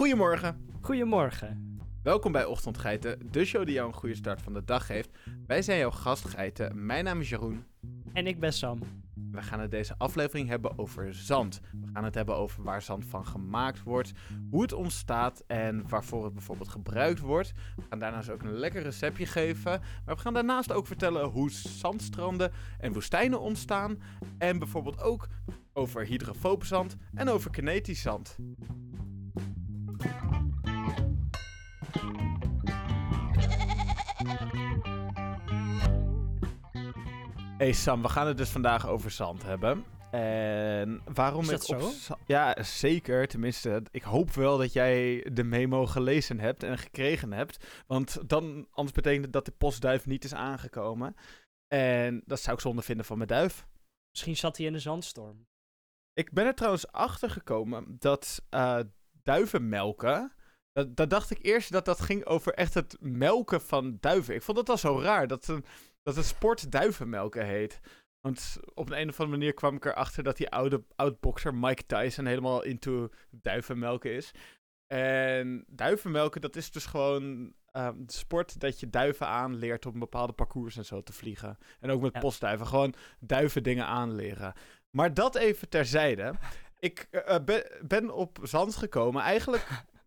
Goedemorgen. Goedemorgen. Welkom bij Ochtendgeiten, de show die jou een goede start van de dag geeft. Wij zijn jouw gastgeiten. Mijn naam is Jeroen. En ik ben Sam. We gaan het deze aflevering hebben over zand. We gaan het hebben over waar zand van gemaakt wordt, hoe het ontstaat en waarvoor het bijvoorbeeld gebruikt wordt. We gaan daarnaast ook een lekker receptje geven. Maar we gaan daarnaast ook vertellen hoe zandstranden en woestijnen ontstaan. En bijvoorbeeld ook over hydrofoop zand en over kinetisch zand. Hey Sam, we gaan het dus vandaag over zand hebben. En waarom Is dat ik op zo? za- Ja, zeker. Tenminste, ik hoop wel dat jij de memo gelezen hebt en gekregen hebt. Want dan, anders betekent het dat de postduif niet is aangekomen. En dat zou ik zonde vinden van mijn duif. Misschien zat hij in de zandstorm. Ik ben er trouwens achter gekomen dat eh duiven melken. Dat, dat dacht ik eerst dat dat ging over echt het melken van duiven. Ik vond dat al zo raar dat, een, dat een sport duivenmelken heet. Want op een, een of andere manier kwam ik erachter dat die oude oud-boxer Mike Tyson helemaal into duivenmelken is. En duivenmelken, dat is dus gewoon ehm, de sport dat je duiven aanleert op een bepaalde parcours en zo te vliegen. En ook met Ja. postduiven, gewoon duiven dingen aanleren. Maar dat even terzijde. Ik eh, eh, ben, ben op zand gekomen. Eigenlijk,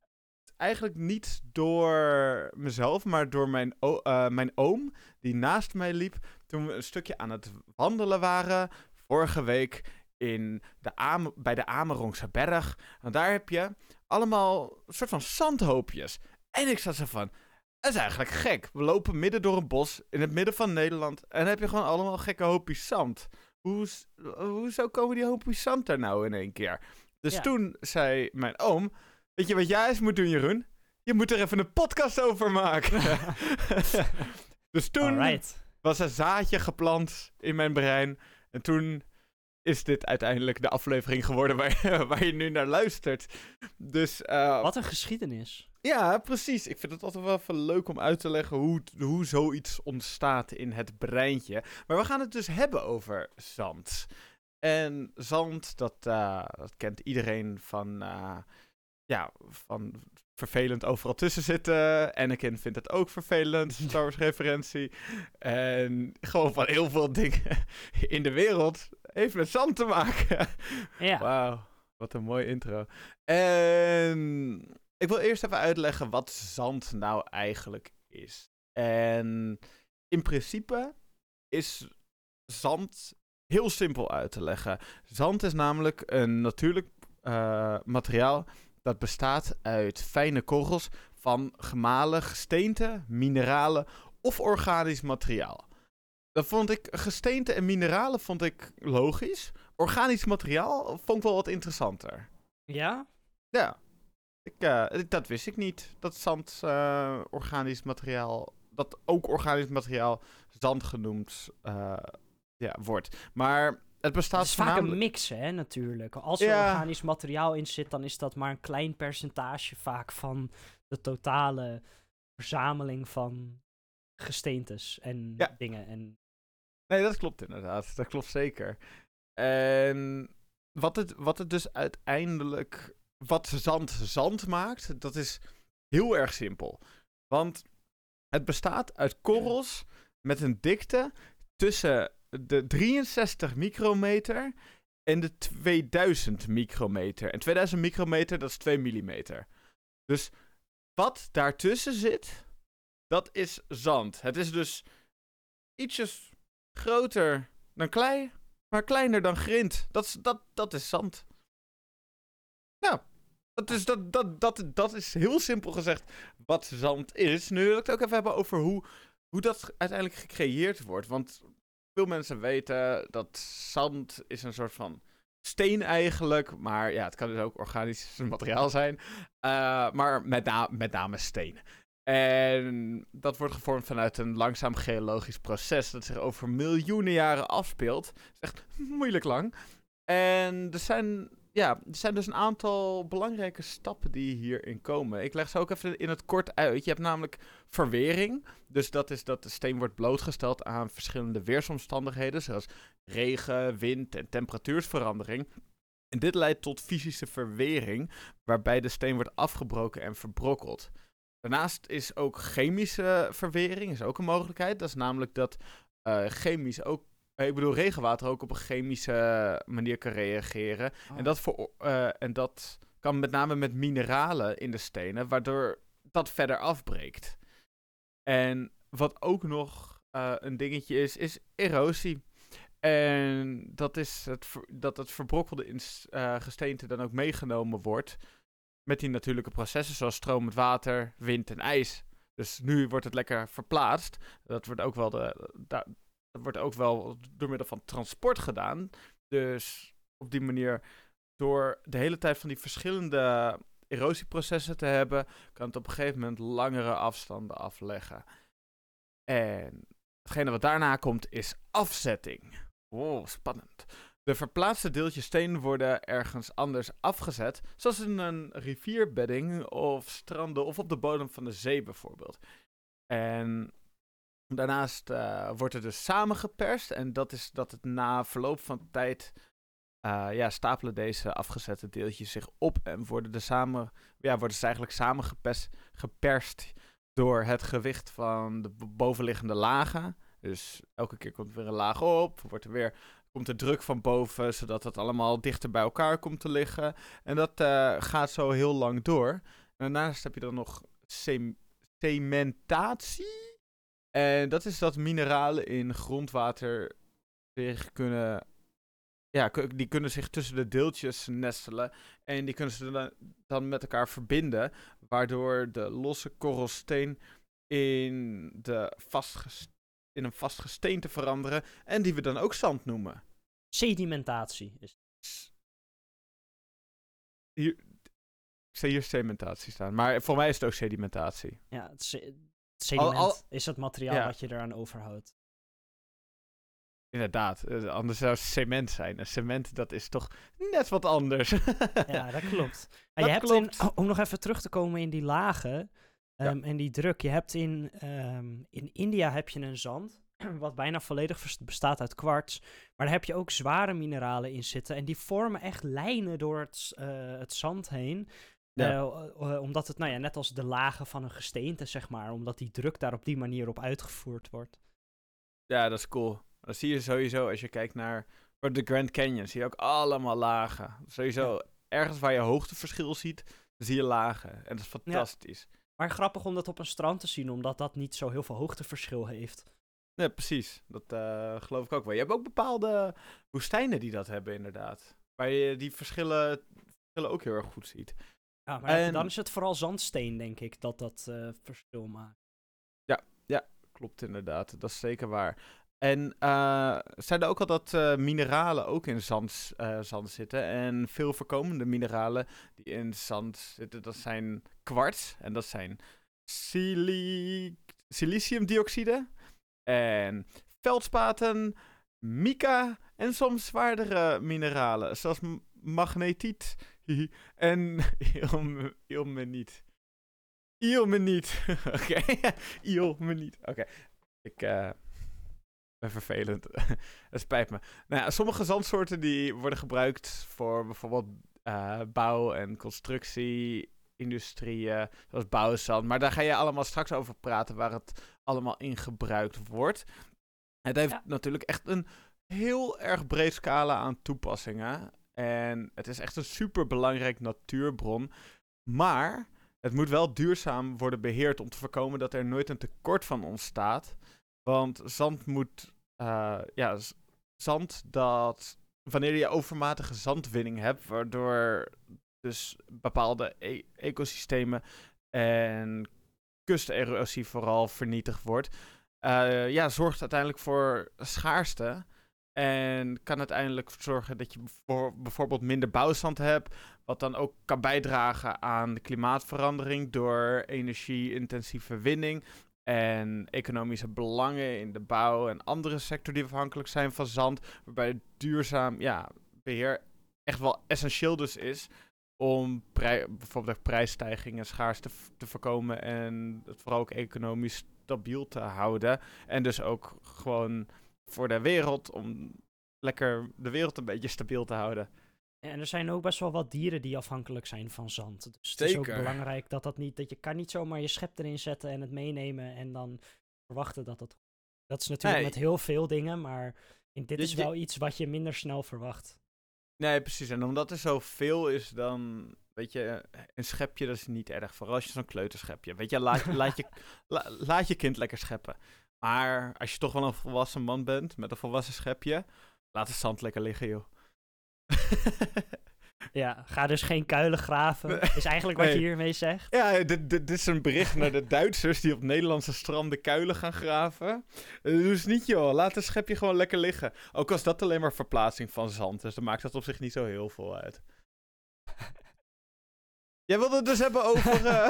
eigenlijk niet door mezelf, maar door mijn, eh, mijn oom, die naast mij liep. Toen we een stukje aan het wandelen waren. Vorige week in de bij de Amerongse berg. En daar heb je allemaal een soort van zandhoopjes. En ik zat zo van. Dat is eigenlijk gek. We lopen midden door een bos in het midden van Nederland. En dan heb je gewoon allemaal gekke hoopjes zand. Hoe, hoezo komen die hoopjes zand daar nou in één keer? Dus Ja. toen zei mijn oom: Weet je wat jij eens moet doen, Jeroen? Je moet er even een podcast over maken. dus toen Alright. was een zaadje geplant in mijn brein. En toen is dit uiteindelijk de aflevering geworden waar, waar je nu naar luistert. Dus eh, Wat een geschiedenis. ja, precies. Ik vind het altijd wel even leuk om uit te leggen hoe, hoe zoiets ontstaat in het breintje. Maar we gaan het dus hebben over zand. En zand, dat, eh, dat kent iedereen van, eh, ja, van vervelend overal tussen zitten. Anakin vindt het ook vervelend, Star Wars referentie. En gewoon van heel veel dingen in de wereld heeft met zand te maken. Ja. Wauw, wat een mooie intro. En ik wil eerst even uitleggen wat zand nou eigenlijk is. En in principe is zand heel simpel uit te leggen. Zand is namelijk een natuurlijk eh, materiaal dat bestaat uit fijne korrels van gemalen gesteente, mineralen of organisch materiaal. Dat vond ik, gesteente en mineralen vond ik logisch. Organisch materiaal vond ik wel wat interessanter. Ja? Ja, ik, eh, dat wist ik niet. Dat zand eh, organisch materiaal, dat ook organisch materiaal zand genoemd eh, ja, wordt. Maar het Het bestaat is vaak een mix, hè, natuurlijk. Als er Ja. organisch materiaal in zit, dan is dat maar een klein percentage vaak van de totale verzameling van gesteentes en Ja. dingen. En Nee, dat klopt inderdaad. Dat klopt zeker. En wat het, wat het dus uiteindelijk... Wat zand zand maakt, dat is heel erg simpel. Want het bestaat uit korrels met een dikte tussen de 63 micrometer en de 2000 micrometer. En 2000 micrometer, dat is 2 millimeter. Dus wat daartussen zit, dat is zand. Het is dus ietsjes groter dan klei, maar kleiner dan grind. Dat is, dat, dat is zand. Nou, dat is, dat, dat, dat, dat is heel simpel gezegd wat zand is. Nu wil ik het ook even hebben over hoe, hoe dat uiteindelijk gecreëerd wordt. Want veel mensen weten dat zand is een soort van steen eigenlijk. Maar ja, het kan dus ook organisch materiaal zijn. Eh, maar met, na- met name steen. En dat wordt gevormd vanuit een langzaam geologisch proces dat zich over miljoenen jaren afspeelt. Dat is echt moeilijk lang. En er zijn, ja, er zijn dus een aantal belangrijke stappen die hierin komen. Ik leg ze ook even in het kort uit. Je hebt namelijk verwering. Dus dat is dat de steen wordt blootgesteld aan verschillende weersomstandigheden, zoals regen, wind en temperatuursverandering. En dit leidt tot fysische verwering, waarbij de steen wordt afgebroken en verbrokkeld. Daarnaast is ook chemische verwering is ook een mogelijkheid. Dat is namelijk dat uh, chemisch ook, eh, ik bedoel regenwater ook op een chemische manier kan reageren. En, Oh. dat voor, eh, en dat kan met name met mineralen in de stenen, waardoor dat verder afbreekt. En wat ook nog eh, een dingetje is, is erosie. En dat is het, dat het verbrokkelde in, eh, gesteente dan ook meegenomen wordt. Met die natuurlijke processen zoals stromend water, wind en ijs. Dus nu wordt het lekker verplaatst. Dat wordt ook wel, de, da- dat wordt ook wel door middel van transport gedaan. Dus op die manier, door de hele tijd van die verschillende erosieprocessen te hebben, kan het op een gegeven moment langere afstanden afleggen. En hetgene wat daarna komt is afzetting. Wow, spannend. De verplaatste deeltjes steen worden ergens anders afgezet, zoals in een rivierbedding of stranden of op de bodem van de zee bijvoorbeeld. En daarnaast eh, wordt het dus samengeperst en dat is dat het na verloop van tijd eh, ja, stapelen deze afgezette deeltjes zich op en worden, de samen, ja, worden ze eigenlijk samengeperst geperst door het gewicht van de bovenliggende lagen. Dus elke keer komt er weer een laag op, wordt er weer, komt er druk van boven, zodat het allemaal dichter bij elkaar komt te liggen. En dat eh, gaat zo heel lang door. En daarnaast heb je dan nog cem- cementatie. En dat is dat mineralen in grondwater zich kunnen. Ja, die kunnen zich tussen de deeltjes nestelen. En die kunnen ze dan, met elkaar verbinden. Waardoor de losse korrelsteen in, de vastges- in een vast gesteente veranderen. En die we dan ook zand noemen. Sedimentatie. Is... Hier, ik zie hier cementatie staan. Maar voor mij is het ook sedimentatie. Ja, het sediment al- is het materiaal Ja. wat je eraan overhoudt. Inderdaad, eh, anders zou het cement zijn. En cement, dat is toch net wat anders. Ja, dat klopt. Dat je hebt klopt. In, om nog even terug te komen in die lagen Ja. ehm, en die druk. Je hebt in, ehm, in India heb je een zand, wat bijna volledig bestaat uit kwarts. Maar daar heb je ook zware mineralen in zitten. En die vormen echt lijnen door het, eh, het zand heen. Ja. Eh, eh, omdat het, nou ja, net als de lagen van een gesteente, zeg maar. Omdat die druk daar op die manier op uitgevoerd wordt. Ja, dat is cool. Dat zie je sowieso als je kijkt naar de Grand Canyon. Zie je ook allemaal lagen. Sowieso, ergens waar je hoogteverschil ziet, zie je lagen. En dat is fantastisch. Maar grappig om dat op een strand te zien, omdat dat niet zo heel veel hoogteverschil heeft. Ja, precies. Dat eh, geloof ik ook wel. Je hebt ook bepaalde woestijnen die dat hebben, inderdaad. Waar je die verschillen, verschillen ook heel erg goed ziet. Ja, maar En- dan is het vooral zandsteen, denk ik, dat dat eh, verschil maakt. Klopt inderdaad, dat is zeker waar. En eh zijn er ook al dat eh, mineralen ook in zand, zand zitten? En veel voorkomende mineralen die in zand zitten, dat zijn kwarts en dat zijn sili siliciumdioxide en veldspaten, mica en soms zwaardere mineralen, zoals magnetiet en ilm- ilmeniet. Ilmeniet. Oké, ilmeniet. Oké, ik eh, ben vervelend. Het spijt me. Nou ja, sommige zandsoorten die worden gebruikt voor bijvoorbeeld eh, bouw- en constructie-industrieën, zoals bouwzand. Maar daar ga je allemaal straks over praten, waar het allemaal in gebruikt wordt. Het heeft Ja. natuurlijk echt een heel erg breed scala aan toepassingen. En het is echt een super belangrijk natuurbron. Maar het moet wel duurzaam worden beheerd om te voorkomen dat er nooit een tekort van ontstaat. Want zand moet. eh, ja, zand dat. Wanneer je overmatige zandwinning hebt, waardoor dus bepaalde e- ecosystemen en kusterosie vooral vernietigd wordt, eh, ja, zorgt uiteindelijk voor schaarste. En kan uiteindelijk zorgen dat je voor, bijvoorbeeld minder bouwzand hebt, wat dan ook kan bijdragen aan de klimaatverandering door energie-intensieve winning en economische belangen in de bouw en andere sectoren die afhankelijk zijn van zand, waarbij duurzaam ja, beheer echt wel essentieel dus is om bijvoorbeeld prijsstijgingen, schaarste v- te voorkomen en het vooral ook economisch stabiel te houden. En dus ook gewoon voor de wereld, om lekker de wereld een beetje stabiel te houden. En er zijn ook best wel wat dieren die afhankelijk zijn van zand. Dus het is ook belangrijk dat dat niet, dat je kan niet zomaar je schep erin zetten en het meenemen en dan verwachten dat het. Dat is natuurlijk Nee. met heel veel dingen, maar in dit Je- is je- wel iets wat je minder snel verwacht. Nee, precies. En omdat er zoveel is, dan... Weet je, een schepje dat is niet erg. Vooral als je zo'n kleuterschepje... Weet je, laat, laat, je, la- laat je kind lekker scheppen. Maar als je toch wel een volwassen man bent, met een volwassen schepje... Laat het zand lekker liggen, joh. Ja, ga dus geen kuilen graven. Is eigenlijk wat je Nee. hiermee zegt. Ja, dit, dit, is een bericht naar de Duitsers die op Nederlandse stranden kuilen gaan graven. Uh, dus niet joh, laat het schepje gewoon lekker liggen. Ook als dat alleen maar verplaatsing van zand is, dan maakt dat op zich niet zo heel veel uit. Jij wilde het dus hebben over eh,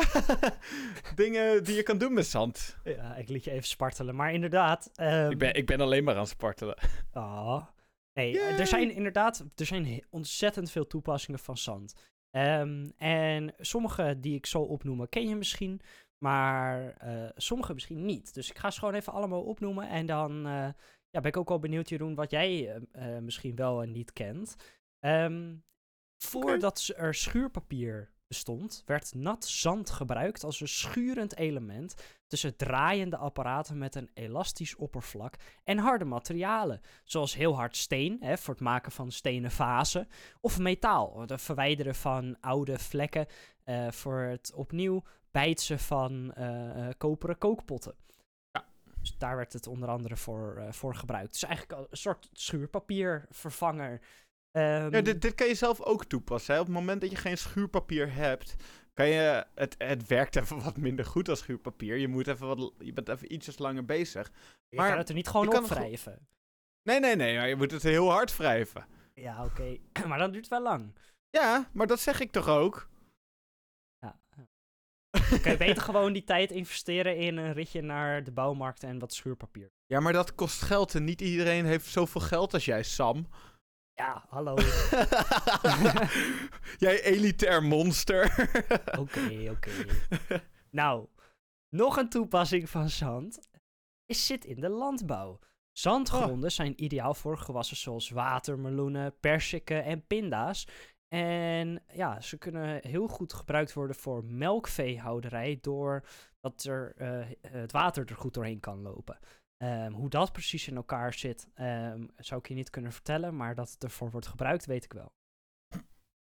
dingen die je kan doen met zand. Ja, ik liet je even spartelen. Maar inderdaad. ehm, Ik ben, ik ben alleen maar aan het spartelen. Ah. Nee, Yay. er zijn inderdaad er zijn ontzettend veel toepassingen van zand. Ehm, en sommige die ik zal opnoemen ken je misschien, maar eh, sommige misschien niet. Dus ik ga ze gewoon even allemaal opnoemen en dan eh, ja, ben ik ook wel benieuwd, Jeroen, wat jij eh, eh, misschien wel en niet kent. Ehm, voordat er schuurpapier bestond, werd nat zand gebruikt als een schurend element tussen draaiende apparaten met een elastisch oppervlak en harde materialen, zoals heel hard steen hè, voor het maken van stenen vazen, of metaal, het verwijderen van oude vlekken eh, voor het opnieuw bijtsen van eh, koperen kookpotten. Ja. Dus daar werd het onder andere voor, eh, voor gebruikt. Dus eigenlijk een soort schuurpapiervervanger. Ehm, Ja, dit, dit kan je zelf ook toepassen. Hè? Op het moment dat je geen schuurpapier hebt, kan je. Het, het werkt even wat minder goed als schuurpapier. Je, moet even wat, je bent even ietsjes langer bezig. je maar kan het er niet gewoon het opwrijven. Nee, nee, nee, maar je moet het heel hard wrijven. Ja, oké. maar dan duurt het wel lang. Ja, maar dat zeg ik toch ook? Ja. Dan kan je beter gewoon die tijd investeren in een ritje naar de bouwmarkt en wat schuurpapier. Ja, maar dat kost geld en niet iedereen heeft zoveel geld als jij, Sam. Ja, hallo. jij elitair monster. Oké, oké. Nou, nog een toepassing van zand is zit in de landbouw. Zandgronden zijn ideaal voor gewassen zoals watermeloenen, persikken en pinda's. En ja, ze kunnen heel goed gebruikt worden voor melkveehouderij doordat er, eh, het water er goed doorheen kan lopen. Ehm, hoe dat precies in elkaar zit, ehm, zou ik je niet kunnen vertellen, maar dat het ervoor wordt gebruikt, weet ik wel.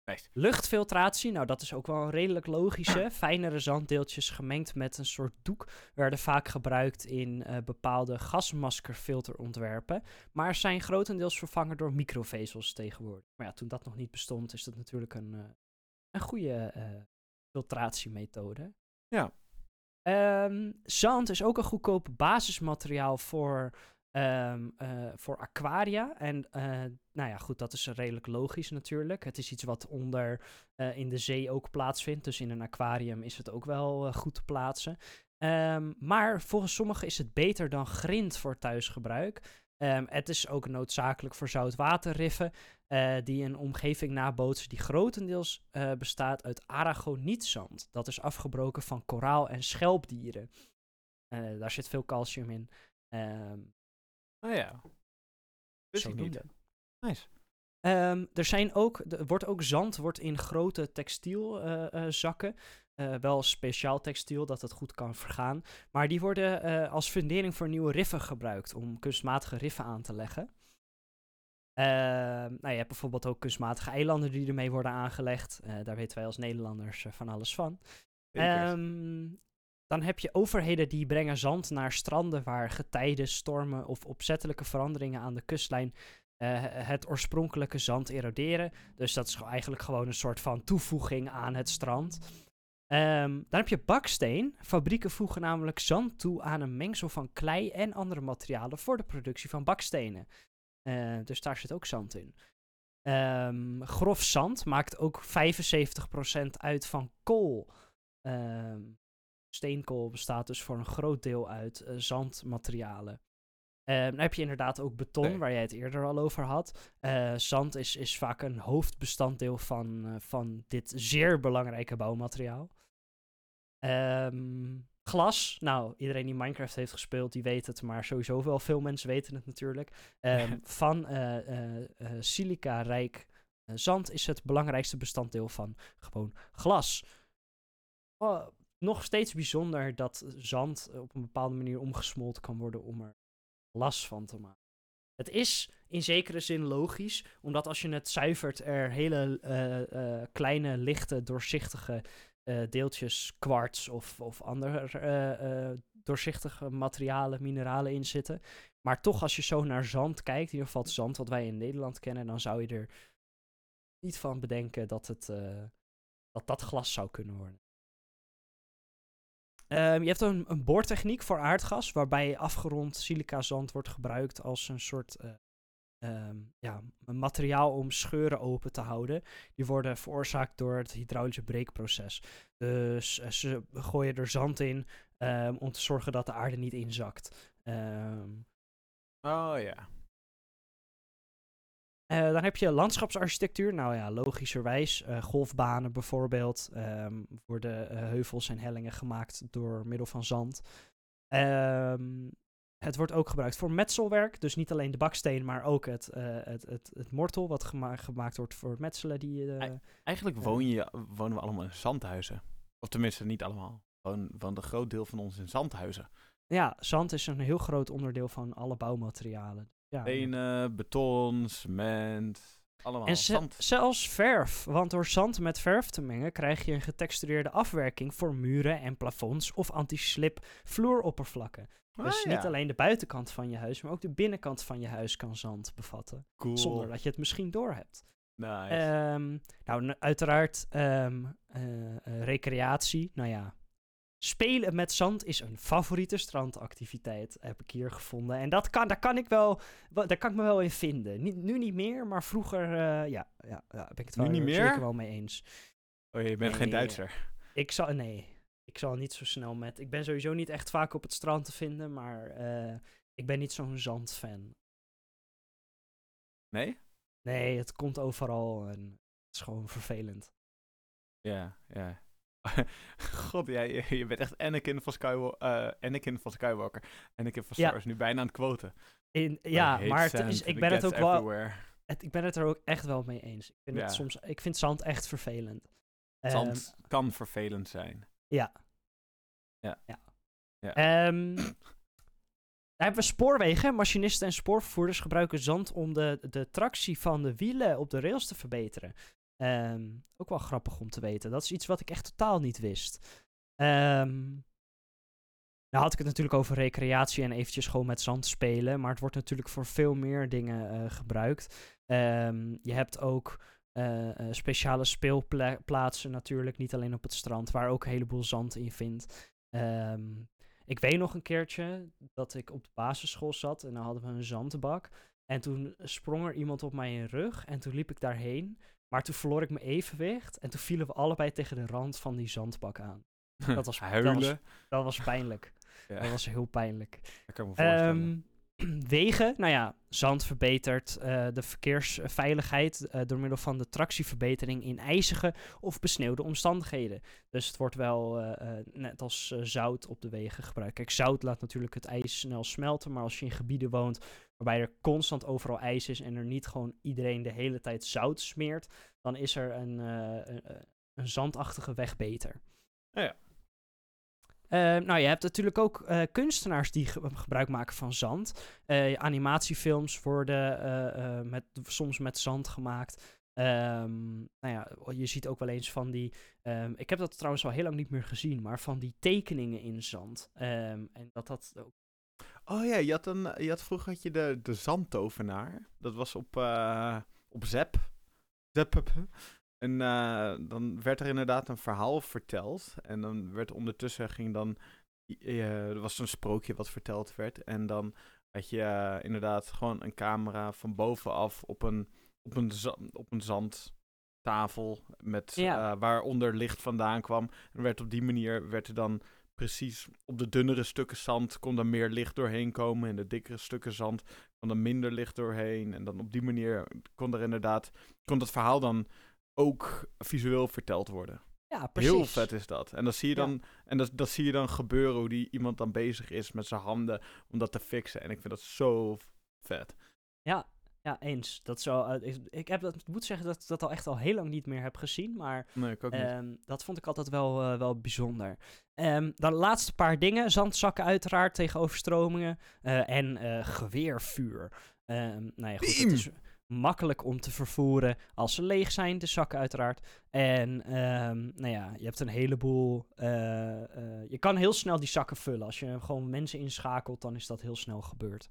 Nice. Luchtfiltratie, nou dat is ook wel een redelijk logische. Fijnere zanddeeltjes gemengd met een soort doek werden vaak gebruikt in eh, bepaalde gasmaskerfilterontwerpen, maar zijn grotendeels vervangen door microvezels tegenwoordig. Maar ja, toen dat nog niet bestond, is dat natuurlijk een, eh, een goede eh, filtratiemethode. Ja. Ehm, zand is ook een goedkoop basismateriaal voor, ehm, eh, voor aquaria. En eh, nou ja, goed, dat is redelijk logisch natuurlijk. Het is iets wat onder eh, in de zee ook plaatsvindt. Dus in een aquarium is het ook wel goed te plaatsen. Ehm, maar volgens sommigen is het beter dan grind voor thuisgebruik. Het is ook noodzakelijk voor zoutwaterriffen eh, die een omgeving nabootsen die grotendeels eh, bestaat uit aragonietzand. Dat is afgebroken van koraal- en schelpdieren. Eh, daar zit veel calcium in. Ehm, Oh ja. Wist ik niet. Nice. Ehm, er zijn ook, er wordt ook zand wordt in grote textielzakken. wel speciaal textiel dat het goed kan vergaan. Maar die worden als fundering voor nieuwe riffen gebruikt om kunstmatige riffen aan te leggen. Ehm, nou, je hebt bijvoorbeeld ook kunstmatige eilanden die ermee worden aangelegd. Eh, daar weten wij als Nederlanders eh, van alles van. Ehm, dan heb je overheden die brengen zand naar stranden waar getijden, stormen of opzettelijke veranderingen aan de kustlijn eh, het oorspronkelijke zand eroderen. Dus dat is eigenlijk gewoon een soort van toevoeging aan het strand. Ehm, dan heb je baksteen. Fabrieken voegen namelijk zand toe aan een mengsel van klei en andere materialen voor de productie van bakstenen. Eh, dus daar zit ook zand in. Ehm, grof zand maakt ook 75% uit van kool. Ehm, steenkool bestaat dus voor een groot deel uit eh, zandmaterialen. Ehm, dan heb je inderdaad ook beton, Nee. waar jij het eerder al over had. Eh, zand is, is vaak een hoofdbestanddeel van, van dit zeer belangrijke bouwmateriaal. Ehm, glas, nou, iedereen die Minecraft heeft gespeeld, die weet het, maar sowieso wel veel mensen weten het natuurlijk. Ehm, van eh, eh, eh, silica-rijk zand is het belangrijkste bestanddeel van gewoon glas. Oh, nog steeds bijzonder dat zand op een bepaalde manier omgesmolten kan worden om er glas van te maken. Het is in zekere zin logisch, omdat als je het zuivert, er hele uh, uh, kleine, lichte, doorzichtige deeltjes kwarts of, of andere doorzichtige materialen, mineralen in zitten. Maar toch, als je zo naar zand kijkt, in ieder geval het zand wat wij in Nederland kennen, dan zou je er niet van bedenken dat het, dat, dat glas zou kunnen worden. Um, je hebt een, een boortechniek voor aardgas, waarbij afgerond silica zand wordt gebruikt als een soort um, ja, materiaal om scheuren open te houden. Die worden veroorzaakt door het hydraulische breekproces. Dus uh, ze gooien er zand in um, om te zorgen dat de aarde niet inzakt. oh ja. Uh, dan heb je landschapsarchitectuur. Nou ja, logischerwijs. Uh, golfbanen bijvoorbeeld. Um, worden heuvels en hellingen gemaakt door middel van zand. Um, het wordt ook gebruikt voor metselwerk. Dus niet alleen de baksteen, maar ook het, het, het, het mortel wat gema gemaakt wordt voor metselen. Die, Eigenlijk woon je, wonen we allemaal in zandhuizen. Of tenminste, niet allemaal. Gewoon van een groot deel van ons in zandhuizen. Ja, zand is een heel groot onderdeel van alle bouwmaterialen. Ja, Stenen, beton, cement, allemaal. En zand. zelfs verf. Want door zand met verf te mengen krijg je een getextureerde afwerking voor muren en plafonds of anti-slip vloeroppervlakken. Ah, dus niet alleen de buitenkant van je huis, maar ook de binnenkant van je huis kan zand bevatten. Cool. Zonder dat je het misschien doorhebt. Nice. Um, nou, uiteraard um, uh, uh, recreatie. Nou ja, Spelen met zand is een favoriete strandactiviteit, heb ik hier gevonden. En dat kan, daar, kan ik wel, daar kan ik me wel in vinden. Niet, nu niet meer, maar vroeger uh, ja, ja, ja, ben ik het wel, nu niet meer? zeker wel mee eens. Oh, je bent nee, geen Duitser? Ik zal, nee, ik zal niet zo snel met... Ik ben sowieso niet echt vaak op het strand te vinden, maar uh, ik ben niet zo'n zandfan. Nee? Nee, het komt overal en het is gewoon vervelend. Ja, ja. God, jij, je bent echt Anakin van, Skywalker, uh, Anakin van Skywalker. Anakin van Star Wars, nu bijna aan het quoten. In, ja, maar het is, ik ben het ook wel... Het, ik ben het er ook echt wel mee eens. Ik vind, ja. het soms, ik vind zand echt vervelend. Zand um, kan vervelend zijn. Ja. Ja. ja. ja. Um, dan hebben we spoorwegen. Machinisten en spoorvervoerders gebruiken zand om de, de tractie van de wielen op de rails te verbeteren. Um, ook wel grappig om te weten. Dat is iets wat ik echt totaal niet wist. Um, nou had ik het natuurlijk over recreatie en eventjes gewoon met zand spelen. Maar het wordt natuurlijk voor veel meer dingen uh, gebruikt. Um, je hebt ook uh, uh, speciale speelplaatsen natuurlijk. Niet alleen op het strand, waar ook een heleboel zand in vindt. Ik weet nog een keertje dat ik op de basisschool zat en dan hadden we een zandbak. En toen sprong er iemand op mijn rug en toen liep ik daarheen. Maar toen verloor ik mijn evenwicht en toen vielen we allebei tegen de rand van die zandbak aan. Dat was, Huilen. Dat was, dat was pijnlijk. ja. Dat was heel pijnlijk. Dat kan ik me voorstellen. Um, wegen, nou ja, zand verbetert uh, de verkeersveiligheid uh, door middel van de tractieverbetering in ijzige of besneeuwde omstandigheden. Dus het wordt wel uh, net als zout op de wegen gebruikt. Kijk, zout laat natuurlijk het ijs snel smelten, maar als je in gebieden woont waarbij er constant overal ijs is en er niet gewoon iedereen de hele tijd zout smeert, dan is er een, een, zandachtige weg beter. Ja, ja. Uh, nou, je hebt natuurlijk ook uh, kunstenaars die ge gebruik maken van zand. Uh, animatiefilms worden met, soms met zand gemaakt. Um, nou ja, je ziet ook wel eens van die. Um, ik heb dat trouwens al heel lang niet meer gezien, maar van die tekeningen in zand. En dat dat ook. Oh ja, je had, een, je had vroeger had je de, de zandtovenaar. Dat was op, op Zep. Zep. En uh, dan werd er inderdaad een verhaal verteld. En dan werd ondertussen ging dan. Uh, er was een sprookje wat verteld werd. En dan had je uh, inderdaad gewoon een camera van bovenaf op een, op een, op een zandtafel. Met, ja. waaronder licht vandaan kwam. En werd op die manier werd er dan precies op de dunnere stukken zand kon er meer licht doorheen komen. En de dikkere stukken zand kon er minder licht doorheen. En dan op die manier kon er inderdaad. kon het verhaal dan ook visueel verteld worden. Ja, precies. Heel vet is dat. En dat zie je dan, ja. en dat, dat zie je dan gebeuren hoe die iemand dan bezig is met zijn handen om dat te fixen. En ik vind dat zo vet. Ja, Ja, eens. Dat wel, eh, ik, ik heb dat, moet zeggen dat ik dat al echt al heel lang niet meer heb gezien. Maar Nee, ik ook niet. ehm, dat vond ik altijd wel, eh, wel bijzonder. Ehm, dan de laatste paar dingen. Zandzakken uiteraard tegen overstromingen. eh, en geweervuur. Ehm, nou ja, goed, het is makkelijk om te vervoeren als ze leeg zijn, de zakken uiteraard. En ehm, nou ja, je hebt een heleboel... eh, eh, je kan heel snel die zakken vullen. Als je gewoon mensen inschakelt, dan is dat heel snel gebeurd.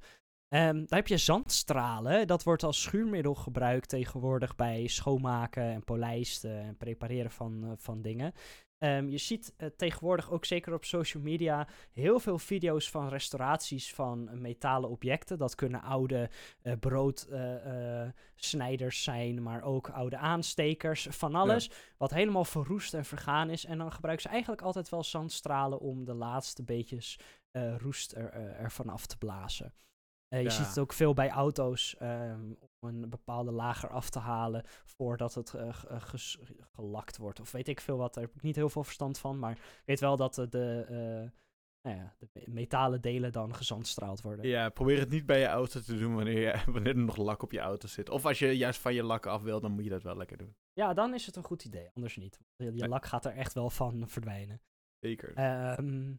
Ehm dan heb je zandstralen. Dat wordt als schuurmiddel gebruikt tegenwoordig bij schoonmaken en polijsten en prepareren van, eh, van dingen. Ehm, je ziet eh, tegenwoordig ook zeker op social media heel veel video's van restauraties van eh, metalen objecten. Dat kunnen oude eh broodsnijders zijn, maar ook oude aanstekers, van alles. Wat helemaal verroest en vergaan is. En dan gebruiken ze eigenlijk altijd wel zandstralen om de laatste beetjes roest er, ervan af te blazen. Je Ja. ziet het ook veel bij auto's ehm, een bepaalde lager af te halen voordat het eh, eh, ges- gelakt wordt. Of weet ik veel wat, daar heb ik niet heel veel verstand van. Maar ik weet wel dat eh, de, nou ja, de me- metalen delen dan gezandstraald worden. Ja, probeer het niet bij je auto te doen wanneer, je, wanneer er nog lak op je auto zit. Of als je juist van je lak af wil, dan moet je dat wel lekker doen. Ja, dan is het een goed idee, anders niet. Je, je lak gaat er echt wel van verdwijnen. Zeker. Ehm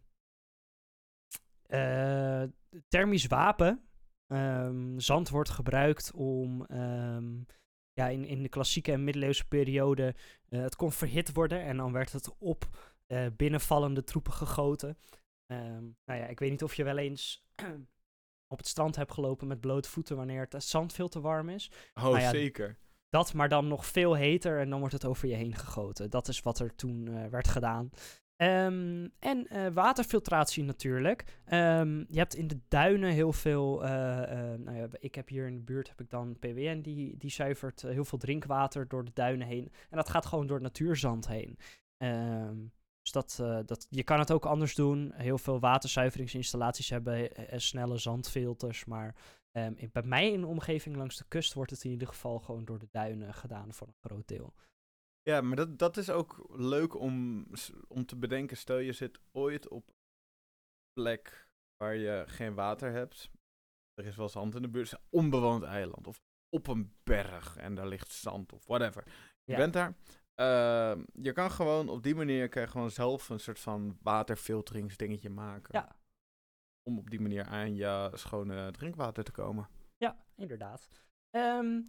eh, thermisch wapen. Ehm, zand wordt gebruikt om ehm, ja, in, in de klassieke en middeleeuwse periode. eh, het kon verhit worden en dan werd het op eh, binnenvallende troepen gegoten. Ehm, nou ja, ik weet niet of je wel eens op het strand hebt gelopen met blote voeten wanneer het zand veel te warm is. oh, nou ja, zeker. Dat, maar dan nog veel heter en dan wordt het over je heen gegoten. Dat is wat er toen eh, werd gedaan. Ehm, en eh, waterfiltratie natuurlijk. Ehm, je hebt in de duinen heel veel. eh, eh, nou ja, ik heb hier in de buurt heb ik dan PWN die, die zuivert heel veel drinkwater door de duinen heen. En dat gaat gewoon door het natuurzand heen. Ehm, dus dat, dat, je kan het ook anders doen. Heel veel waterzuiveringsinstallaties hebben snelle zandfilters. Maar bij mij in de omgeving langs de kust wordt het in ieder geval gewoon door de duinen gedaan voor een groot deel. Ja, maar dat, dat is ook leuk om, om te bedenken. Stel je zit ooit op een plek waar je geen water hebt. Er is wel zand in de buurt. Een onbewoond eiland. Of op een berg en daar ligt zand of whatever. Je Ja. bent daar. Ehm, je kan gewoon op die manier kan je gewoon zelf een soort van waterfilteringsdingetje maken. Ja. Om op die manier aan je schone drinkwater te komen. Ja, inderdaad. Ehm,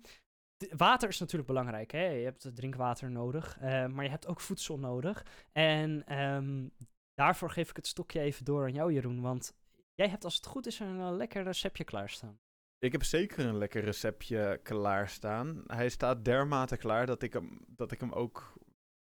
water is natuurlijk belangrijk. Hè? Je hebt drinkwater nodig, eh, maar je hebt ook voedsel nodig. En ehm, daarvoor geef ik het stokje even door aan jou, Jeroen. Want jij hebt als het goed is een eh, lekker receptje klaarstaan. Ik heb zeker een lekker receptje klaarstaan. Hij staat dermate klaar dat ik hem, dat ik hem ook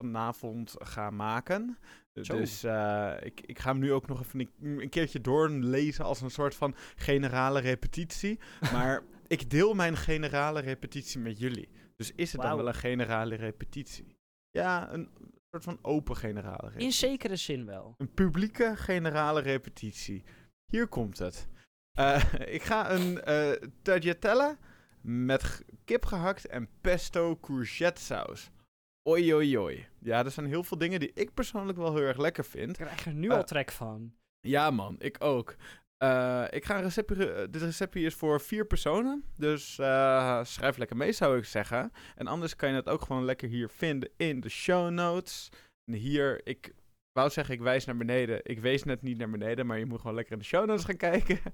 vanavond ga maken. Zo. Dus eh, ik, ik ga hem nu ook nog even een, een keertje doorlezen als een soort van generale repetitie. Maar ik deel mijn generale repetitie met jullie. Dus is het dan wel een generale repetitie? Ja, een soort van open generale repetitie. In zekere zin wel. Een publieke generale repetitie. Hier komt het. Eh, ik ga een eh tagliatelle met kip gehakt en pesto courgette saus. Oei, oei, oei. Ja, er zijn heel veel dingen die ik persoonlijk wel heel erg lekker Ik vind. krijg er nu Eh, al trek van. Ja, man, ik ook. Eh, ik ga een receptje. eh, dit receptje is voor vier personen. Dus eh, schrijf lekker mee, zou ik zeggen. En anders kan je het ook gewoon lekker hier vinden in de show notes. En hier, ik wou zeggen, ik wijs naar beneden. Ik wees net niet naar beneden, maar je moet gewoon lekker in de show notes gaan kijken.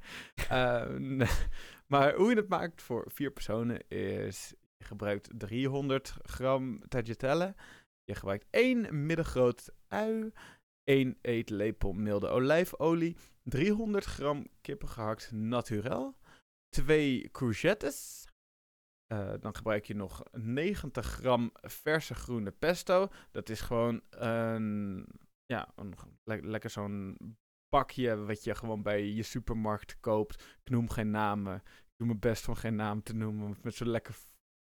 Eh, maar hoe je het maakt voor vier personen is. Je gebruikt 300 gram tagliatelle. Je gebruikt één middengroot ui. 1 eetlepel milde olijfolie, 300 gram kippen gehakt naturel, 2 courgettes. Eh, dan gebruik je nog 90 gram verse groene pesto. Dat is gewoon een, ja, een, le- lekker zo'n bakje wat je gewoon bij je supermarkt koopt. Ik noem geen namen. Ik doe mijn best om geen naam te noemen. Met zo'n lekker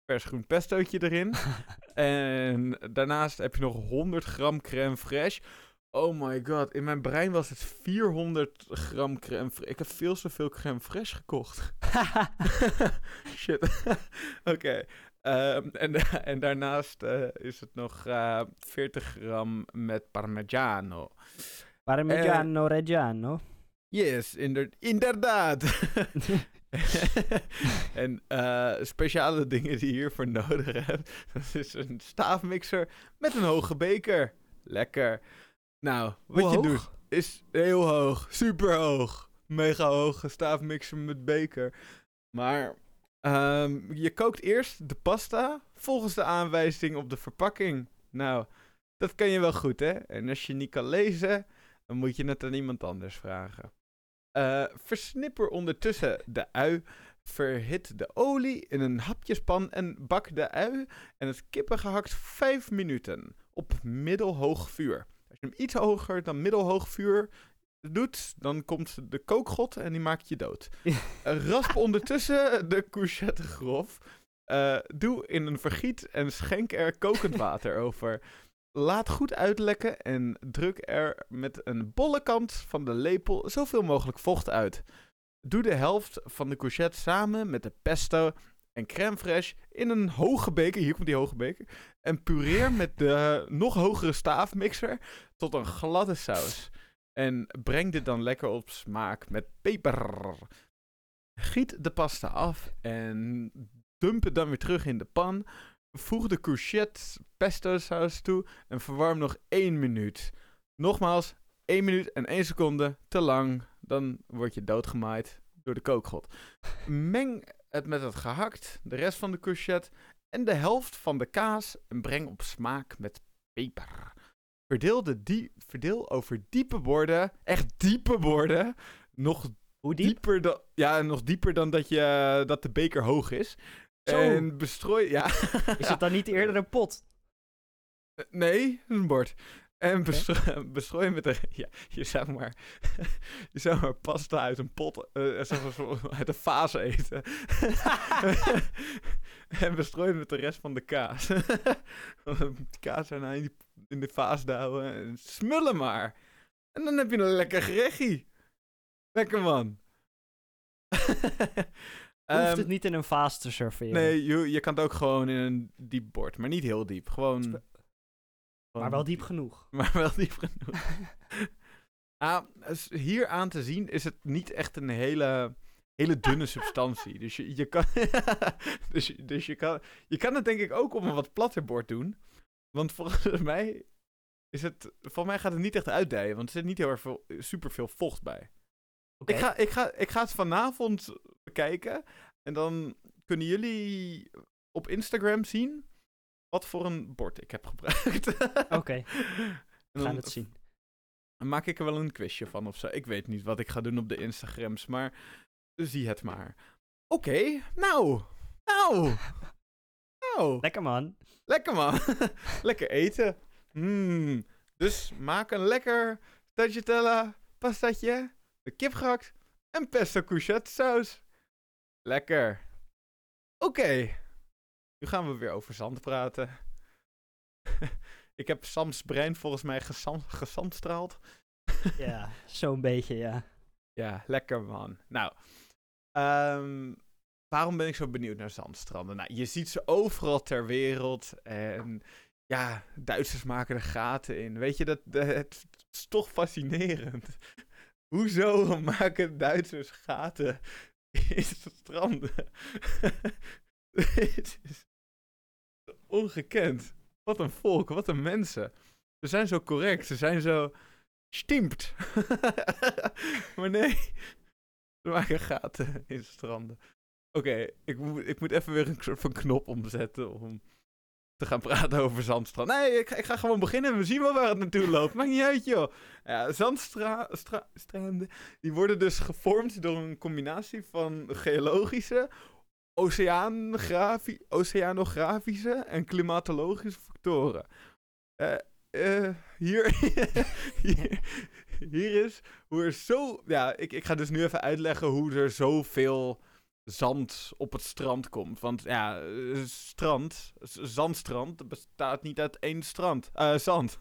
vers groen pestootje erin. en daarnaast heb je nog 100 gram crème fraîche. Oh my god, in mijn brein was het 400 gram crème fraîche. Ik heb veel te veel crème fraîche gekocht. Shit. Oké. Ehm, en, en daarnaast eh, is het nog eh 40 gram met parmigiano. Parmigiano Reggiano. Yes, inder- inderdaad. en eh, speciale dingen die je hiervoor nodig hebt. Dat is een staafmixer met een hoge beker. Lekker. Nou, wat Hoe je hoog? doet is heel hoog. Super hoog. Mega hoge staafmixer met beker. Maar ehm, je kookt eerst de pasta volgens de aanwijzing op de verpakking. Nou, dat kan je wel goed, hè? En als je niet kan lezen, dan moet je het aan iemand anders vragen. Eh, versnipper ondertussen de ui. Verhit de olie in een hapjespan en bak de ui en het kippen gehakt 5 minuten op middelhoog vuur. Hem iets hoger dan middelhoog vuur doet, dan komt de kookgod en die maakt je dood. Ja. Eh, Rasp ondertussen de courgette grof. Eh, doe in een vergiet en schenk er kokend water over. Laat goed uitlekken en druk er met een bolle kant van de lepel zoveel mogelijk vocht uit. Doe de helft van de courgette samen met de pesto en crème fraîche in een hoge beker. Hier komt die hoge beker. En pureer met de nog hogere staafmixer tot een gladde saus. En breng dit dan lekker op smaak met peper. Giet de pasta af en dump het dan weer terug in de pan. Voeg de courgette pesto saus toe en verwarm nog 1 minuut. Nogmaals, 1 minuut en 1 seconde te lang. Dan word je doodgemaaid door de kookgod. Meng het met het gehakt, de rest van de courgette en de helft van de kaas en breng op smaak met peper. Verdeel, de die, verdeel over diepe borden, echt diepe borden, nog Hoe diep? dieper dan, ja, nog dieper dan dat, je, dat de beker hoog is. Zo. En bestrooi, ja. Is het dan niet eerder een pot? Nee, een bord. En bestro bestrooi met een... Ja, je zou maar... je zou maar pasta uit een pot... eh, zo uit een vaas eten. en bestrooi met de rest van de kaas. de kaas erna in, die, in de vaas douwen. En smullen maar. En dan heb je een lekker gerechtje. Lekker man. Hoeft Ehm, het niet in een vaas te serveren? Nee, je, je kan het ook gewoon in een diep bord. Maar niet heel diep. Gewoon... Maar wel diep genoeg. maar wel diep genoeg. ah, dus hier aan te zien is het niet echt een hele, hele dunne substantie. Dus je, je kan, dus, dus je, kan, je kan het denk ik ook op een wat platter bord doen. Want volgens mij is het, volgens mij gaat het niet echt uitdijen, want er zit niet heel erg veel, super veel vocht bij. Ik, ga, ik, ga, ik ga het vanavond bekijken en dan kunnen jullie op Instagram zien wat voor een bord ik heb gebruikt. Oké, we gaan het zien. dan maak ik er wel een quizje van of zo. Ik weet niet wat ik ga doen op de Instagrams, maar zie het maar. Oké, nou. Nou. Nou. Lekker man. Lekker man. lekker eten. Mm. Dus maak een lekker tagliatella pastatje, de kip gehakt en pesto saus. Lekker. Oké. Nu gaan we weer over zand praten. Ik heb Sams brein volgens mij gezandstraald. Ja, zo'n beetje, ja. Ja, lekker man. Nou, ehm, waarom ben ik zo benieuwd naar zandstranden? Nou, je ziet ze overal ter wereld. En ja, Duitsers maken er gaten in. Weet je, dat, dat- het is toch fascinerend. Hoezo maken Duitsers gaten in stranden? Is ongekend. Wat een volk, wat een mensen. Ze zijn zo correct, ze zijn zo stimpt. maar nee, ze maken gaten in stranden. Oké, ik, moet, ik moet even weer een soort van knop omzetten om te gaan praten over zandstrand. Nee, ik, ga- ik ga gewoon beginnen en we zien wel waar het naartoe loopt. Maakt niet uit, joh. Ja, zandstranden, die worden dus gevormd door een combinatie van geologische, oceanografische en klimatologische factoren. Eh, eh, hier, hier, is hoe er zo... Ja, ik, ik ga dus nu even uitleggen hoe er zoveel zand op het strand komt. Want ja, eh, strand, zandstrand, bestaat niet uit één strand. eh zand.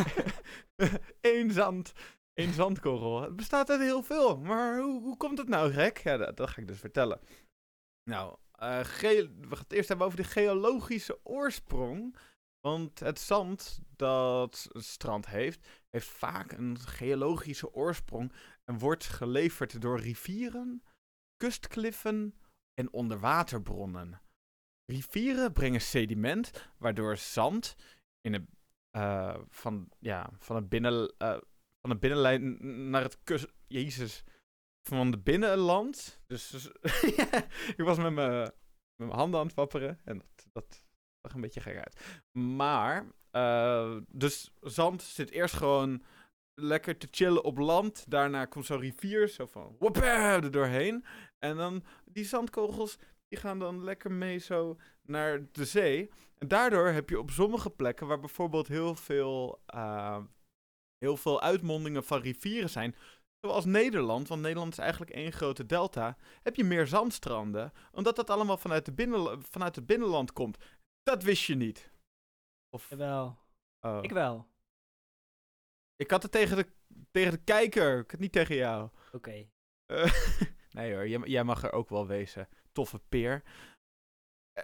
Eén zand. Eén zandkorrel. Het bestaat uit heel veel. Maar hoe, hoe komt het nou, gek? Ja, dat ga ik dus vertellen. Nou, eh, we gaan het eerst hebben over de geologische oorsprong. Want het zand dat een strand heeft, heeft vaak een geologische oorsprong en wordt geleverd door rivieren, kustkliffen en onderwaterbronnen. Rivieren brengen sediment, waardoor zand in het, eh, van, ja, van, het binnen, eh, van het binnenlijn naar het kust... Jezus. Van het binnenland. Dus, dus ik was met mijn, handen aan het wapperen. En dat, dat zag een beetje gek uit. Maar, eh, dus zand zit eerst gewoon lekker te chillen op land. Daarna komt zo'n rivier, zo van er doorheen. En dan die zandkogels, die gaan dan lekker mee zo naar de zee. En daardoor heb je op sommige plekken, waar bijvoorbeeld heel veel, uh, heel veel uitmondingen van rivieren zijn, zoals Nederland, want Nederland is eigenlijk één grote delta, heb je meer zandstranden, omdat dat allemaal vanuit, de binnen, vanuit het binnenland komt. Dat wist je niet. Of... Jawel. Oh. Ik wel. Ik had het tegen de, tegen de kijker, ik had het niet tegen jou. Oké. Uh, nee hoor, jij, jij mag er ook wel wezen. Toffe peer.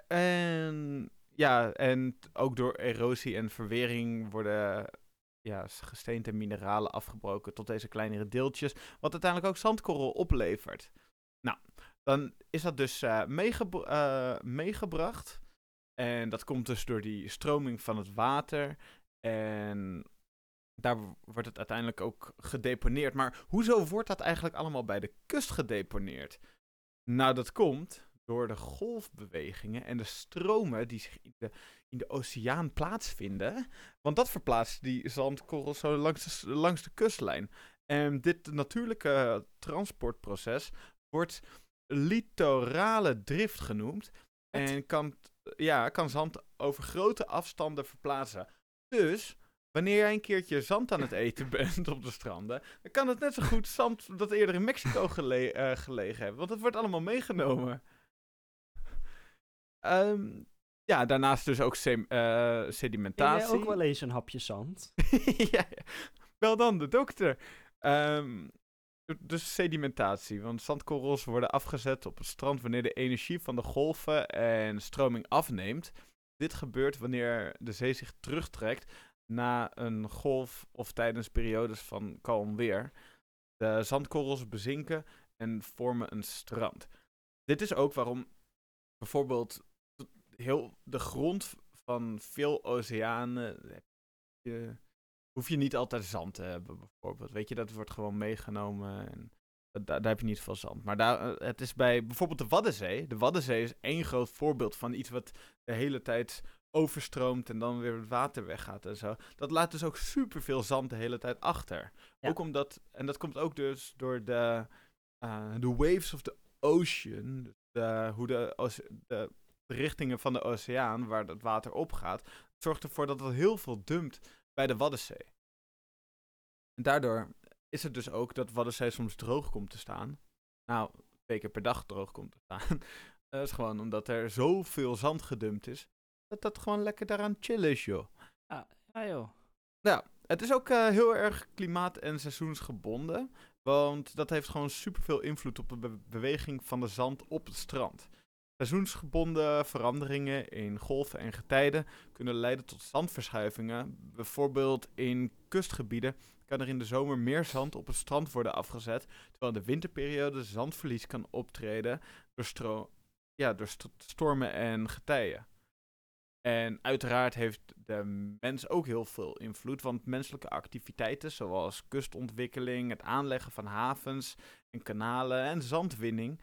En ja, en ook door erosie en verwering worden ja, gesteente en mineralen afgebroken tot deze kleinere deeltjes, wat uiteindelijk ook zandkorrel oplevert. Nou, dan is dat dus meegebr uh, meegebracht. En dat komt dus door die stroming van het water. En daar wordt het uiteindelijk ook gedeponeerd. Maar hoezo wordt dat eigenlijk allemaal bij de kust gedeponeerd? Nou, dat komt door de golfbewegingen en de stromen die zich in de, in de oceaan plaatsvinden. Want dat verplaatst die zandkorrels zo langs de, langs de kustlijn. En dit natuurlijke transportproces wordt litorale drift genoemd. En kan, ja, kan zand over grote afstanden verplaatsen. Dus wanneer jij een keertje zand aan het eten bent op de stranden, dan kan het net zo goed zand dat eerder in Mexico gele uh, gelegen heeft. Want het wordt allemaal meegenomen. Um, ja, daarnaast dus ook sem uh, sedimentatie. Heb ook wel eens een hapje zand? ja, ja, wel dan de dokter. Um, dus sedimentatie, want zandkorrels worden afgezet op het strand wanneer de energie van de golven en stroming afneemt. Dit gebeurt wanneer de zee zich terugtrekt na een golf of tijdens periodes van kalm weer. De zandkorrels bezinken en vormen een strand. Dit is ook waarom bijvoorbeeld heel de grond van veel oceanen. Je, hoef je niet altijd zand te hebben, bijvoorbeeld. Weet je, dat wordt gewoon meegenomen. En daar, daar heb je niet veel zand. Maar daar, eh, het is bij bijvoorbeeld de Waddenzee. De Waddenzee is één groot voorbeeld van iets wat de hele tijd overstroomt en dan weer het water weggaat en zo. Dat laat dus ook superveel zand de hele tijd achter. Ook omdat, en dat komt ook dus door de, uh, de waves of the ocean. De, hoe de, de richtingen van de oceaan, waar het water opgaat, zorgt ervoor dat het heel veel dumpt bij de Waddenzee. En daardoor is het dus ook dat Waddenzee soms droog komt te staan. Nou, twee keer per dag droog komt te staan. dat is gewoon omdat er zoveel zand gedumpt is, dat dat gewoon lekker daaraan chillen is, joh. Ja, ja joh. Ja, het is ook uh, heel erg klimaat- en seizoensgebonden. Want dat heeft gewoon superveel invloed op de be beweging van de zand op het strand. Seizoensgebonden veranderingen in golven en getijden kunnen leiden tot zandverschuivingen. Bijvoorbeeld in kustgebieden kan er in de zomer meer zand op het strand worden afgezet, terwijl in de winterperiode zandverlies kan optreden door, ja, door st stormen en getijen. En uiteraard heeft de mens ook heel veel invloed, want menselijke activiteiten zoals kustontwikkeling, het aanleggen van havens en kanalen en zandwinning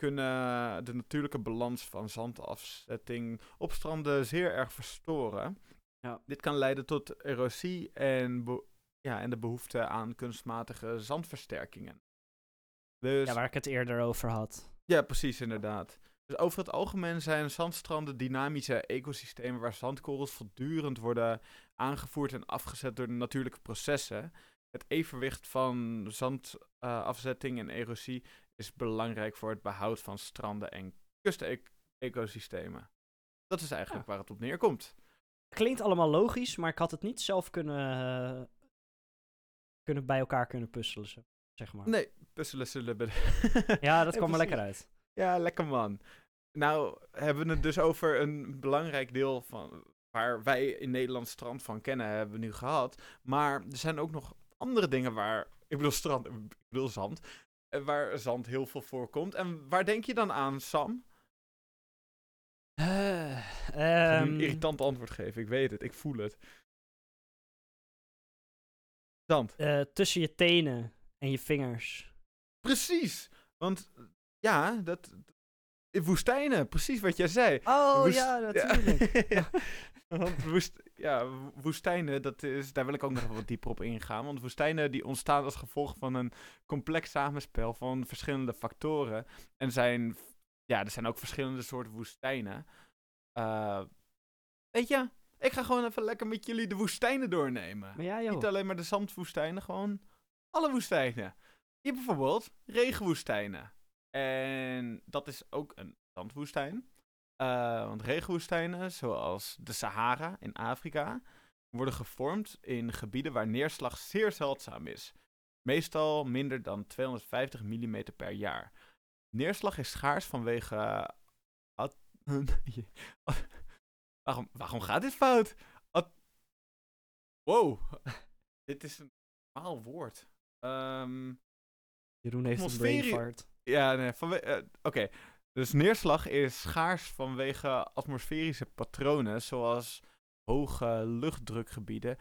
kunnen de natuurlijke balans van zandafzetting op stranden zeer erg verstoren. Ja. Dit kan leiden tot erosie en, ja, en de behoefte aan kunstmatige zandversterkingen. Dus, ja, waar ik het eerder over had. Ja, precies, inderdaad. Dus over het algemeen zijn zandstranden dynamische ecosystemen waar zandkorrels voortdurend worden aangevoerd en afgezet door de natuurlijke processen. Het evenwicht van zandafzetting uh, en erosie is belangrijk voor het behoud van stranden en kustecosystemen. Dat is eigenlijk waar het op neerkomt. Klinkt allemaal logisch, maar ik had het niet zelf kunnen, uh, kunnen bij elkaar kunnen puzzelen, zeg maar. Nee, puzzelen zullen ja, dat kwam er lekker uit. Ja, lekker man. Nou, hebben we het dus over een belangrijk deel van waar wij in Nederland strand van kennen, hebben we nu gehad. Maar er zijn ook nog andere dingen waar, ik bedoel strand, ik bedoel zand, eh, waar zand heel veel voorkomt. En waar denk je dan aan, Sam? Eh, Ik ga nu ehm, een irritant antwoord geven, ik weet het, ik voel het. Zand. eh, tussen je tenen en je vingers. Precies. Want ja, dat. In woestijnen, precies wat jij zei. Oh Woest- ja, natuurlijk. Ja. Want woest, ja, wo- woestijnen, dat is, daar wil ik ook nog wat dieper op ingaan. Want woestijnen die ontstaan als gevolg van een complex samenspel van verschillende factoren. En zijn, ja, er zijn ook verschillende soorten woestijnen. Eh, weet je, ik ga gewoon even lekker met jullie de woestijnen doornemen. Maar ja, joh. Niet alleen maar de zandwoestijnen, gewoon alle woestijnen. Je hebt bijvoorbeeld regenwoestijnen. En dat is ook een zandwoestijn. Eh, want regenwoestijnen, zoals de Sahara in Afrika, worden gevormd in gebieden waar neerslag zeer zeldzaam is. Meestal minder dan 250 mm per jaar. Neerslag is schaars vanwege. at- waarom, waarom gaat dit fout? At- wow, dit is een normaal woord. Ehm, Jeroen heeft een atmosferie- brain fart. ja, nee, eh, oké. Dus neerslag is schaars vanwege atmosferische patronen, zoals hoge luchtdrukgebieden,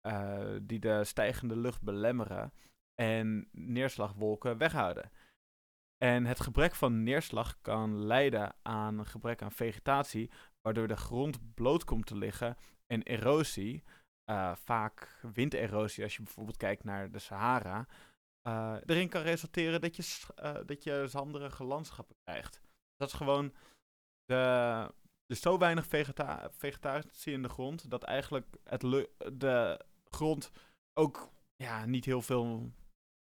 eh, die de stijgende lucht belemmeren en neerslagwolken weghouden. En het gebrek van neerslag kan leiden aan een gebrek aan vegetatie, waardoor de grond bloot komt te liggen en erosie, eh, vaak winderosie als je bijvoorbeeld kijkt naar de Sahara, eh, erin kan resulteren dat je, eh, dat je zanderige landschappen krijgt. Dat is gewoon de, er is zo weinig vegeta vegetatie in de grond dat eigenlijk het de grond ook ja, niet heel veel,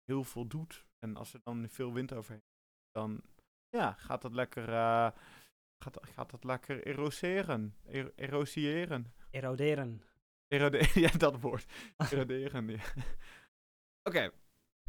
heel veel doet. En als er dan veel wind overheen dan ja, gaat dat lekker, eh, gaat, gaat dat lekker eroseren. Er, erosiëren. Eroderen. Erode ja, dat woord. Eroderen, ja. Oké.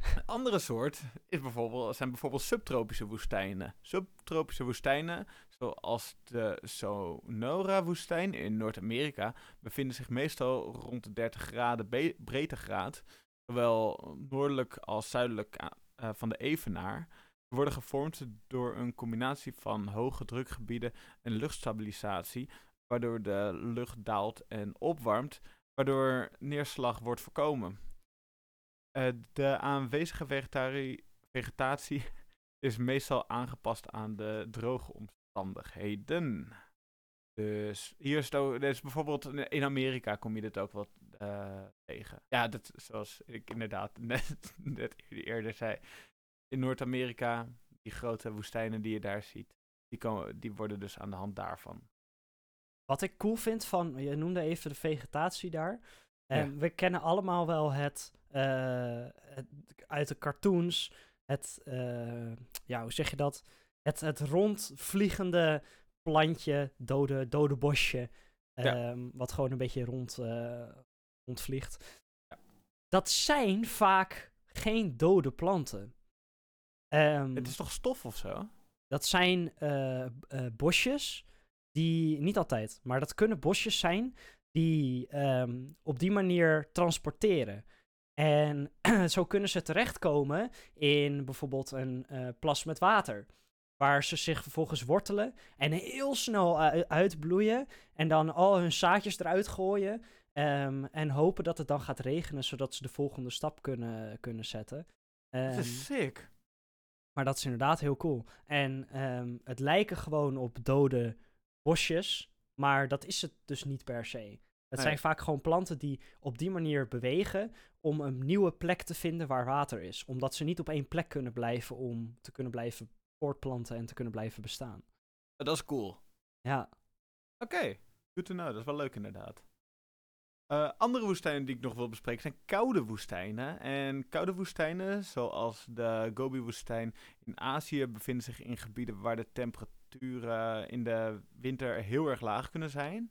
Een andere soort is bijvoorbeeld, zijn bijvoorbeeld subtropische woestijnen. Subtropische woestijnen, zoals de Sonora-woestijn in Noord-Amerika, bevinden zich meestal rond de 30 graden breedtegraad, zowel noordelijk als zuidelijk a- eh, van de Evenaar. Ze worden gevormd door een combinatie van hoge drukgebieden en luchtstabilisatie, waardoor de lucht daalt en opwarmt, waardoor neerslag wordt voorkomen. Eh, de aanwezige vegetari- vegetatie is meestal aangepast aan de droge omstandigheden. Dus hier is het ook, dus bijvoorbeeld in Amerika kom je dit ook wat eh, tegen. Ja, dat, zoals ik inderdaad net, net eerder zei. In Noord-Amerika, die grote woestijnen die je daar ziet, die, komen, die worden dus aan de hand daarvan. Wat ik cool vind van, je noemde even de vegetatie daar. En Ja. we kennen allemaal wel het, het uit de cartoons, het, eh, ja, hoe zeg je dat? Het, het rondvliegende plantje, dode, dode bosje, Ja. ehm, wat gewoon een beetje rond, eh, rondvliegt. Dat zijn vaak geen dode planten. Ehm, Het is toch stof of zo? dat zijn eh, eh, bosjes die, niet altijd, maar dat kunnen bosjes zijn die ehm, op die manier transporteren. En zo kunnen ze terechtkomen in bijvoorbeeld een eh, plas met water. Waar ze zich vervolgens wortelen en heel snel uitbloeien. En dan al hun zaadjes eruit gooien. ehm, en hopen dat het dan gaat regenen, zodat ze de volgende stap kunnen, kunnen zetten. Dat Ehm, is sick. maar dat is inderdaad heel cool. En ehm, het lijken gewoon op dode bosjes, maar dat is het dus niet per se. Het Nee. zijn vaak gewoon planten die op die manier bewegen om een nieuwe plek te vinden waar water is. Omdat ze niet op één plek kunnen blijven om te kunnen blijven voortplanten en te kunnen blijven bestaan. Dat is cool. Ja, Oké, good to know. Dat is wel leuk inderdaad. Eh, andere woestijnen die ik nog wil bespreken zijn koude woestijnen. En koude woestijnen, zoals de Gobi-woestijn in Azië, bevinden zich in gebieden waar de temperaturen in de winter heel erg laag kunnen zijn.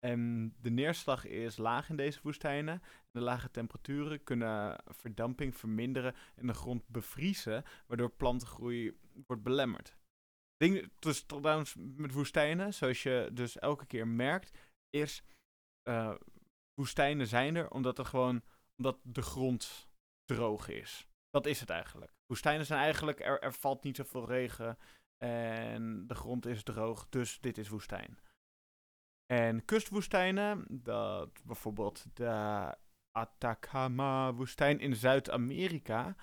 En de neerslag is laag in deze woestijnen. De lage temperaturen kunnen verdamping verminderen en de grond bevriezen, waardoor plantengroei wordt belemmerd. Ding, dus trouwens met woestijnen, zoals je dus elke keer merkt, is eh, woestijnen zijn er omdat er gewoon omdat de grond droog is. dat is het eigenlijk. Woestijnen zijn eigenlijk, er, er valt niet zoveel regen en de grond is droog, dus dit is woestijn. En kustwoestijnen, dat bijvoorbeeld de Atacama-woestijn in Zuid-Amerika,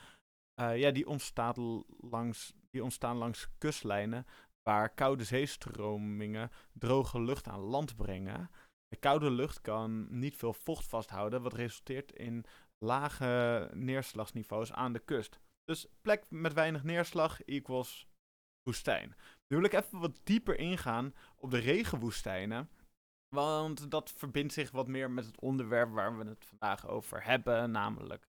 uh, ja, die, ontstaat langs, die ontstaan langs kustlijnen waar koude zeestromingen droge lucht aan land brengen. De koude lucht kan niet veel vocht vasthouden, wat resulteert in lage neerslagsniveaus aan de kust. Dus plek met weinig neerslag equals woestijn. Nu wil ik even wat dieper ingaan op de regenwoestijnen. Want dat verbindt zich wat meer met het onderwerp waar we het vandaag over hebben, namelijk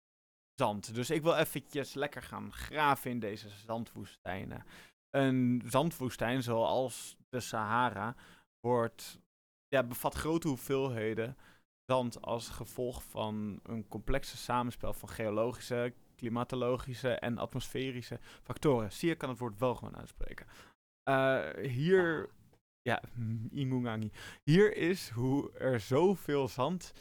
zand. Dus ik wil eventjes lekker gaan graven in deze zandwoestijnen. Een zandwoestijn, zoals de Sahara, wordt, ja, bevat grote hoeveelheden zand als gevolg van een complexe samenspel van geologische, klimatologische en atmosferische factoren. Zie je, kan het woord wel gewoon uitspreken. Uh, hier, ja, Ingungangi. Hier is hoe er zoveel zand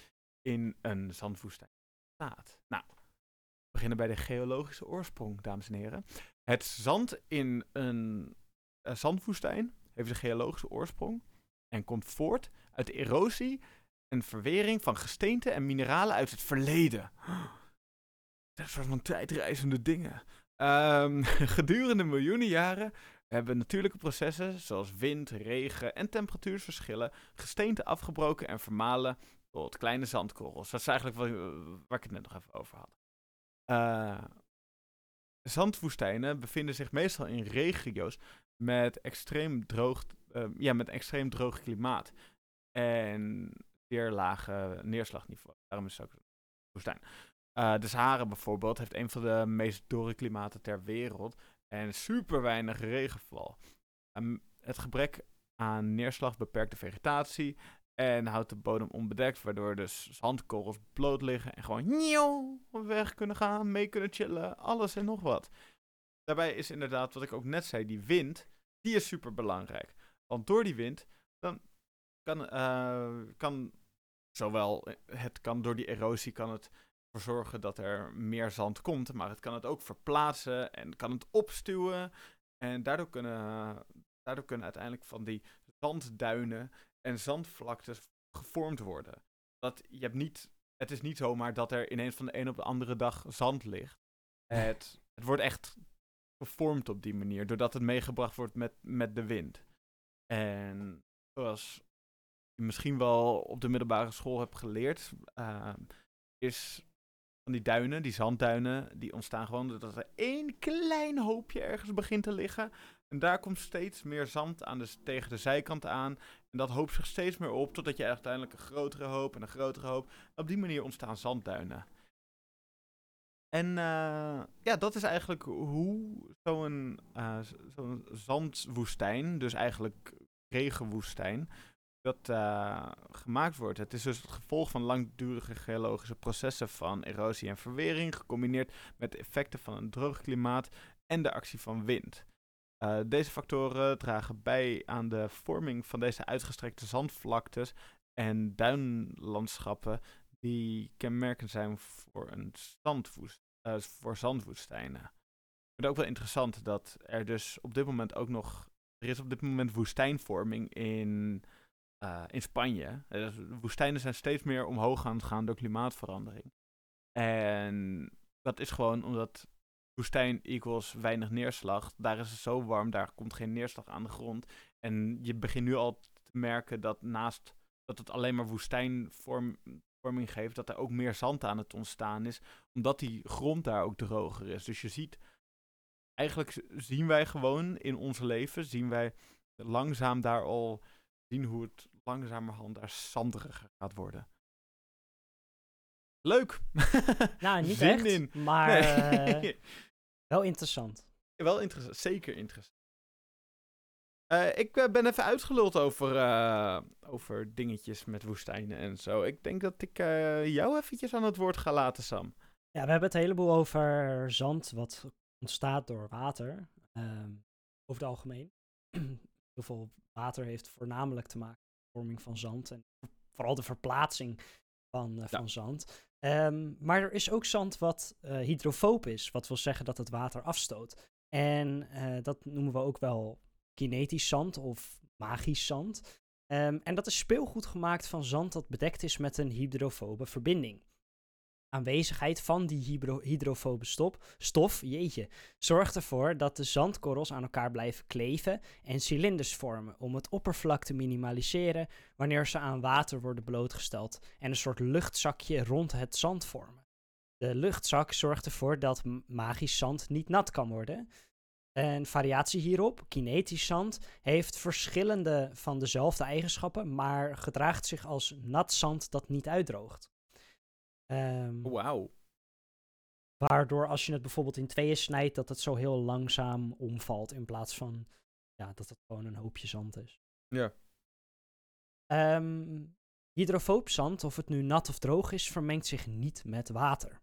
in een zandwoestijn staat. Nou, we beginnen bij de geologische oorsprong, dames en heren. Het zand in een uh, zandwoestijn heeft een geologische oorsprong en komt voort uit erosie en verwering van gesteenten en mineralen uit het verleden. Dat soort van tijdreizende dingen. Um, gedurende miljoenen jaren hebben natuurlijke processen zoals wind, regen en temperatuurverschillen gesteenten afgebroken en vermalen tot kleine zandkorrels. Dat is eigenlijk wat, waar ik het net nog even over had. Uh, zandwoestijnen bevinden zich meestal in regio's met extreem droog, uh, ja, met extreem droog klimaat. En zeer lage neerslagniveau. Daarom is het ook woestijn. Uh, de Sahara bijvoorbeeld heeft een van de meest dorre klimaten ter wereld en super weinig regenval. Um, het gebrek aan neerslag beperkt de vegetatie en houdt de bodem onbedekt, waardoor dus zandkorrels bloot liggen en gewoon weg kunnen gaan, mee kunnen chillen, alles en nog wat. Daarbij is inderdaad, wat ik ook net zei, die wind, die is super belangrijk. Want door die wind, dan kan, uh, kan zowel, het kan door die erosie, kan het zorgen dat er meer zand komt, maar het kan het ook verplaatsen en kan het opstuwen. En daardoor kunnen, daardoor kunnen uiteindelijk van die zandduinen en zandvlaktes gevormd worden. Dat, je hebt niet, het is niet zomaar dat er ineens van de een op de andere dag zand ligt. Het, het wordt echt gevormd op die manier, doordat het meegebracht wordt met, met de wind. En zoals je misschien wel op de middelbare school hebt geleerd, uh, is van die duinen, die zandduinen, die ontstaan gewoon doordat er één klein hoopje ergens begint te liggen. En daar komt steeds meer zand aan de, tegen de zijkant aan. En dat hoopt zich steeds meer op, totdat je uiteindelijk een grotere hoop en een grotere hoop. op die manier ontstaan zandduinen. En uh, ja, dat is eigenlijk hoe zo'n zo'n zandwoestijn, dus eigenlijk regenwoestijn, dat uh, gemaakt wordt. Het is dus het gevolg van langdurige geologische processen van erosie en verwering, gecombineerd met de effecten van een droog klimaat en de actie van wind. Uh, deze factoren dragen bij aan de vorming van deze uitgestrekte zandvlaktes en duinlandschappen die kenmerkend zijn voor, een uh, voor zandwoestijnen. Ik vind het ook wel interessant dat er dus op dit moment ook nog, er is op dit moment woestijnvorming in uh, in Spanje. Uh, woestijnen zijn steeds meer omhoog aan het gaan door klimaatverandering. En dat is gewoon omdat woestijn equals weinig neerslag. Daar is het zo warm, daar komt geen neerslag aan de grond. En je begint nu al te merken dat naast dat het alleen maar woestijnvorming geeft, dat er ook meer zand aan het ontstaan is, omdat die grond daar ook droger is. Dus je ziet, eigenlijk zien wij gewoon in ons leven, zien wij langzaam daar al zien hoe het langzamerhand daar zanderiger gaat worden. Leuk! Nou, niet echt, in. maar nee. uh, wel interessant. Wel interessant, zeker interessant. Uh, ik uh, ben even uitgeluld over, over dingetjes met woestijnen en zo. Ik denk dat ik jou eventjes aan het woord ga laten, Sam. Ja, we hebben het heleboel over zand wat ontstaat door water. Ehm, over het algemeen. Heel veel water heeft voornamelijk te maken met de vorming van zand en vooral de verplaatsing van, uh, van zand. Ehm, maar er is ook zand wat uh, hydrofoob is, wat wil zeggen dat het water afstoot. En uh, dat noemen we ook wel kinetisch zand of magisch zand. Um, en dat is speelgoed gemaakt van zand dat bedekt is met een hydrofobe verbinding. Aanwezigheid van die hydro hydrofobe stof, zorgt ervoor dat de zandkorrels aan elkaar blijven kleven en cilinders vormen om het oppervlak te minimaliseren wanneer ze aan water worden blootgesteld en een soort luchtzakje rond het zand vormen. De luchtzak zorgt ervoor dat magisch zand niet nat kan worden, een variatie hierop, kinetisch zand, heeft verschillende van dezelfde eigenschappen, maar gedraagt zich als nat zand dat niet uitdroogt. Um, Wauw. Waardoor als je het bijvoorbeeld in tweeën snijdt, dat het zo heel langzaam omvalt in plaats van ja, dat het gewoon een hoopje zand is. Ja. Um, hydrofoob zand, of het nu nat of droog is, vermengt zich niet met water.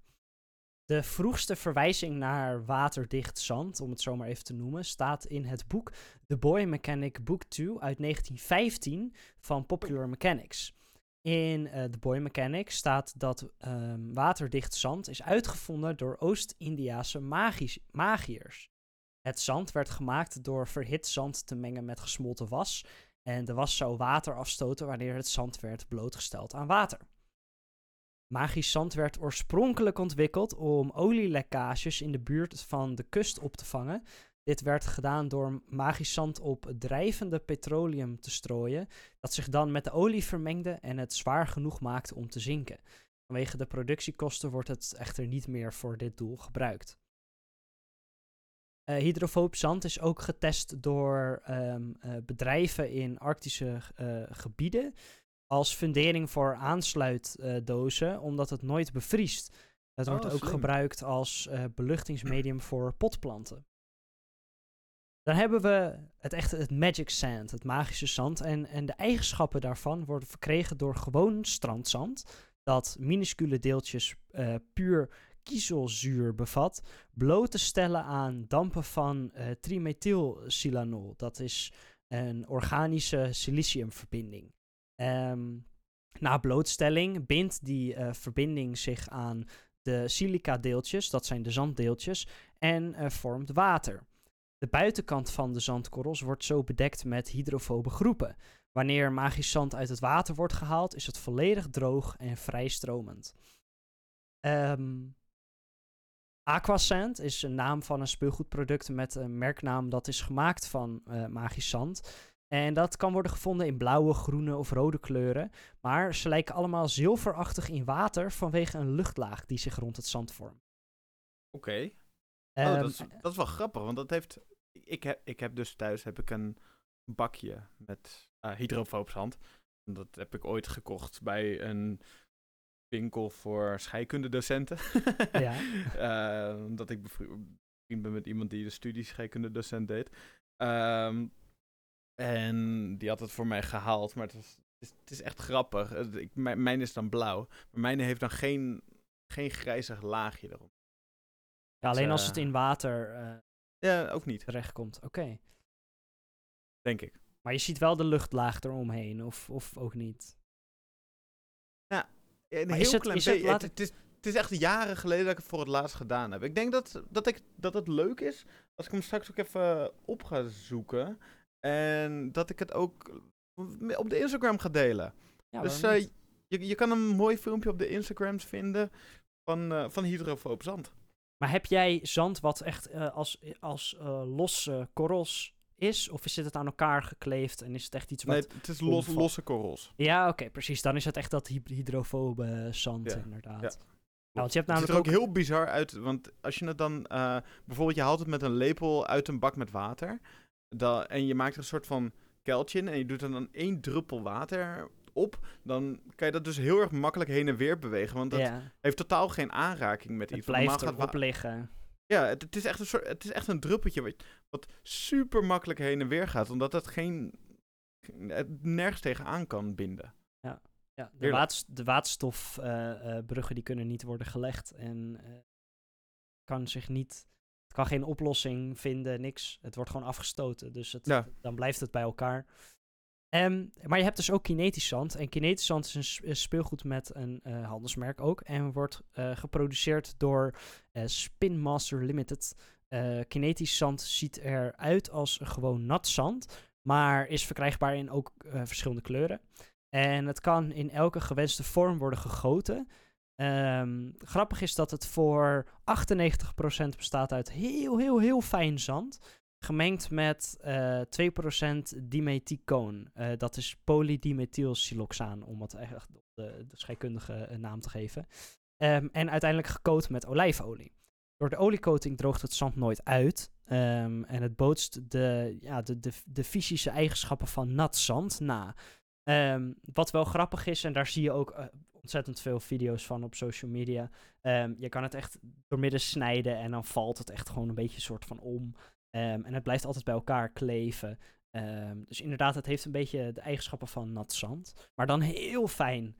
De vroegste verwijzing naar waterdicht zand, om het zo maar even te noemen, staat in het boek The Boy Mechanic Book 2 uit 1915 van Popular Mechanics. In uh, The Boy Mechanic staat dat um, waterdicht zand is uitgevonden door Oost-Indiase magiërs. Het zand werd gemaakt door verhit zand te mengen met gesmolten was. En de was zou water afstoten wanneer het zand werd blootgesteld aan water. Magisch zand werd oorspronkelijk ontwikkeld om olielekkages in de buurt van de kust op te vangen. Dit werd gedaan door magisch zand op drijvende petroleum te strooien, dat zich dan met de olie vermengde en het zwaar genoeg maakte om te zinken. Vanwege de productiekosten wordt het echter niet meer voor dit doel gebruikt. Uh, hydrofoob zand is ook getest door um, uh, bedrijven in arctische uh, gebieden als fundering voor aansluitdozen, omdat het nooit bevriest. Het wordt Oh, ook slim. gebruikt als eh, beluchtingsmedium voor potplanten. Dan hebben we het echte het magic sand, het magische zand. En, en de eigenschappen daarvan worden verkregen door gewoon strandzand, dat minuscule deeltjes eh, puur kiezelzuur bevat, bloot te stellen aan dampen van eh trimethylsilanol. Dat is een organische siliciumverbinding. Ehm, na blootstelling bindt die eh, verbinding zich aan de silica-deeltjes, dat zijn de zanddeeltjes, en vormt water. De buitenkant van de zandkorrels wordt zo bedekt met hydrofobe groepen. Wanneer magisch zand uit het water wordt gehaald, is het volledig droog en vrij stromend. Ehm Aquasand is een naam van een speelgoedproduct met een merknaam dat is gemaakt van eh, magisch zand. En dat kan worden gevonden in blauwe, groene of rode kleuren. Maar ze lijken allemaal zilverachtig in water vanwege een luchtlaag die zich rond het zand vormt. Oké. Ehm, oh, dat, is, dat is wel grappig, want dat heeft... Ik heb, ik heb dus thuis heb ik een bakje met uh, Dat heb ik ooit gekocht bij een winkel voor scheikundedocenten. Ja. Eh, omdat ik bevriend ben met iemand die de studie scheikundedocent deed. Ehm, en die had het voor mij gehaald, maar het is, het is, echt grappig. Het- Ik, mijn, mijn is dan blauw, maar mijn heeft dan geen, geen grijzig laagje erop. ja, alleen als eh, het in water eh, Ja, ook niet, terechtkomt. Oké. denk ik. Maar je ziet wel de luchtlaag eromheen, of, of ook niet. Een Maar heel het- klein beetje. Het, het is, het is echt jaren geleden dat ik het voor het laatst gedaan heb. Ik denk dat, dat, ik, dat het leuk is als ik hem straks ook even op ga zoeken. En dat ik het ook op de Instagram ga delen. Ja, dus eh, je, je kan een mooi filmpje op de Instagrams vinden van, eh van hydrofoob zand. Maar heb jij zand wat echt eh, als, als eh, losse korrels is? Of zit het aan elkaar gekleefd en is het echt iets wat... Nee, het is los, losse korrels. Ja, oké, precies. Dan is het echt dat hy- hydrofobe zand, Ja, inderdaad. ja. Want je hebt Het ziet namelijk er ook ook... heel bizar uit, want als je het dan... eh, bijvoorbeeld, je haalt het met een lepel uit een bak met water. Da en je maakt er een soort van kuiltje in en je doet er dan één druppel water op. Dan kan je dat dus heel erg makkelijk heen en weer bewegen, want dat ja, heeft totaal geen aanraking met het iets. Blijft gaat erop liggen. Ja, het, het is echt een soort, het is echt een druppeltje wat, wat super makkelijk heen en weer gaat, omdat het geen... Het nergens tegenaan kan binden. Ja, de, Heerlijk. water, de waterstofbruggen die kunnen niet worden gelegd en eh, kan zich niet, het kan geen oplossing vinden, niks. Het wordt gewoon afgestoten, dus het, Ja. dan blijft het bij elkaar. Ehm, maar je hebt dus ook kinetisch zand. En kinetisch zand is een speelgoed met een eh, handelsmerk ook. En wordt eh, geproduceerd door eh, Spin Master Limited. Kinetisch zand ziet eruit als gewoon nat zand. Maar is verkrijgbaar in ook verschillende kleuren. En het kan in elke gewenste vorm worden gegoten. Ehm, grappig is dat het voor 98% bestaat uit heel, heel, heel fijn zand. Gemengd met eh 2% dimethicoon. Eh, dat is polydimethylsiloxaan, om het echt de, de scheikundige eh, naam te geven. Ehm, en uiteindelijk gecoat met olijfolie. Door de oliecoating droogt het zand nooit uit. ehm, en het bootst de, ja, de, de, de fysische eigenschappen van nat zand na. Ehm, wat wel grappig is, en daar zie je ook eh, ontzettend veel video's van op social media. Je kan het echt doormidden snijden en dan valt het echt gewoon een beetje soort van om. Ehm, en het blijft altijd bij elkaar kleven. Ehm, dus inderdaad, het heeft een beetje de eigenschappen van nat zand. Maar dan heel fijn.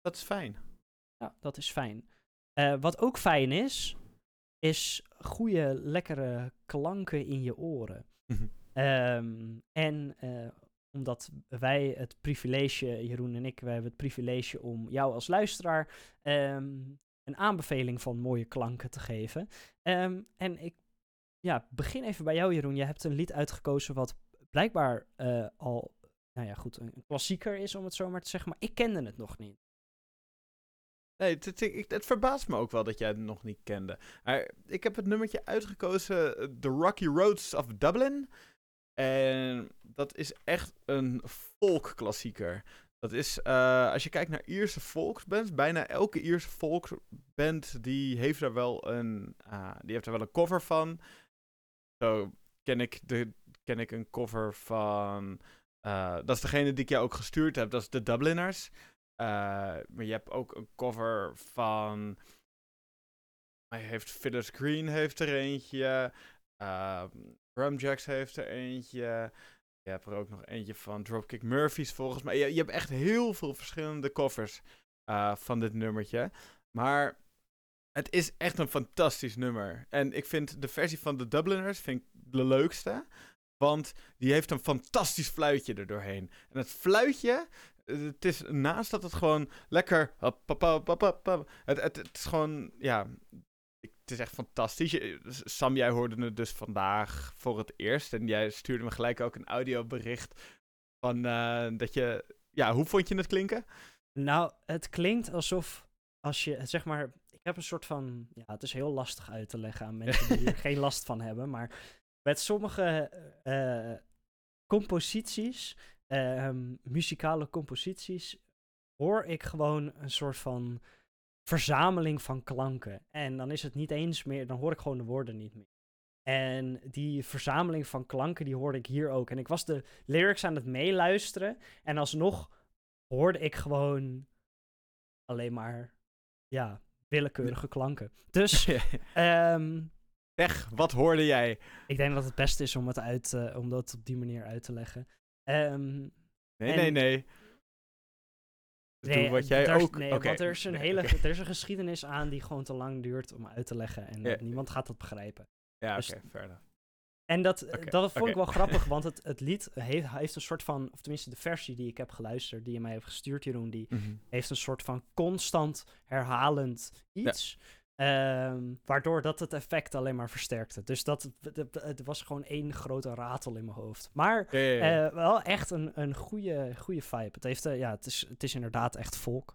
Dat is fijn. Ja, dat is fijn. Eh, wat ook fijn is, is goede, lekkere klanken in je oren. Ehm, en eh, omdat wij het privilege, Jeroen en ik, wij hebben het privilege om jou als luisteraar een aanbeveling van mooie klanken te geven. En ik ja, begin even bij jou, Jeroen. Je hebt een lied uitgekozen wat blijkbaar eh, al, nou ja, goed, een, klassieker is, om het zo maar te zeggen. Maar ik kende het nog niet. Nee, het, het, verbaast me ook wel dat jij het nog niet kende. Maar ik heb het nummertje uitgekozen, eh, The Rocky Roads of Dublin. En dat is echt een folkklassieker. Dat is, eh, als je kijkt naar Ierse volksbands, bijna elke Ierse volksband die heeft er wel een, die heeft wel een cover van. Zo ken ik, de, ken ik een cover van, eh, dat is degene die ik jou ook gestuurd heb, dat is de Dubliners. Eh, maar je hebt ook een cover van. Hij heeft Phyllis Green heeft er eentje. Uh, Rumjacks heeft er eentje. Je hebt er ook nog eentje van Dropkick Murphys volgens mij. Je, je hebt echt heel veel verschillende covers eh, van dit nummertje. Maar het is echt een fantastisch nummer. En ik vind de versie van de Dubliners vind ik de leukste. Want die heeft een fantastisch fluitje er doorheen. En het fluitje, het is naast dat het gewoon lekker. Het, het, het is gewoon, ja. Het is echt fantastisch. Sam, jij hoorde het dus vandaag voor het eerst. En jij stuurde me gelijk ook een audiobericht. Van eh, dat je. Ja, hoe vond je het klinken? Nou, het klinkt alsof als je, zeg maar, heb een soort van, ja, het is heel lastig uit te leggen aan mensen die hier geen last van hebben, maar met sommige eh, composities, ehm, muzikale composities, hoor ik gewoon een soort van verzameling van klanken. En dan is het niet eens meer, dan hoor ik gewoon de woorden niet meer. En die verzameling van klanken, die hoorde ik hier ook. En ik was de lyrics aan het meeluisteren. En alsnog hoorde ik gewoon alleen maar, ja, willekeurige klanken. Dus, ehm, Zeg, wat hoorde jij? ik denk dat het beste is om het, uit, eh, om dat op die manier uit te leggen. Ehm, Nee, En- nee, nee. Doe nee, wat jij ook. Nee, Oké, want er is, een nee, hele, er is een geschiedenis aan die gewoon te lang duurt om uit te leggen. En niemand gaat dat begrijpen. Ja, dus- oké, enough. En dat, eh, dat vond ik wel grappig, want het, het lied heeft, heeft een soort van, of tenminste de versie die ik heb geluisterd, die je mij heeft gestuurd, Jeroen, die Mhm. heeft een soort van constant herhalend iets. ehm, waardoor dat het effect alleen maar versterkte. Dus dat, het, het was gewoon één grote ratel in mijn hoofd. Maar Ja, ja, ja. eh, wel echt een, een goede, goede vibe. Het, heeft, eh, ja, het, is, het is inderdaad echt volk.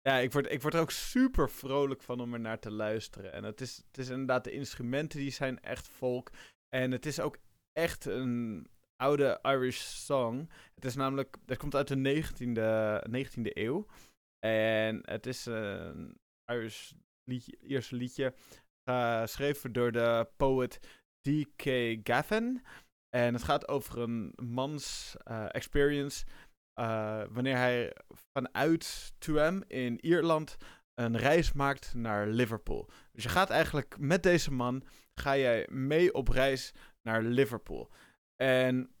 Ja, ik word, ik word er ook super vrolijk van om er naar te luisteren. En het is, het is inderdaad, de instrumenten die zijn echt folk. En het is ook echt een oude Irish song. Het is namelijk, het komt uit de 19e, 19e eeuw. En het is een Irish liedje, Ierse liedje, geschreven door de poet D.K. Gavin. En het gaat over een mans eh, experience eh, wanneer hij vanuit Tuam in Ierland een reis maakt naar Liverpool. Dus je gaat eigenlijk met deze man, ga jij mee op reis naar Liverpool. En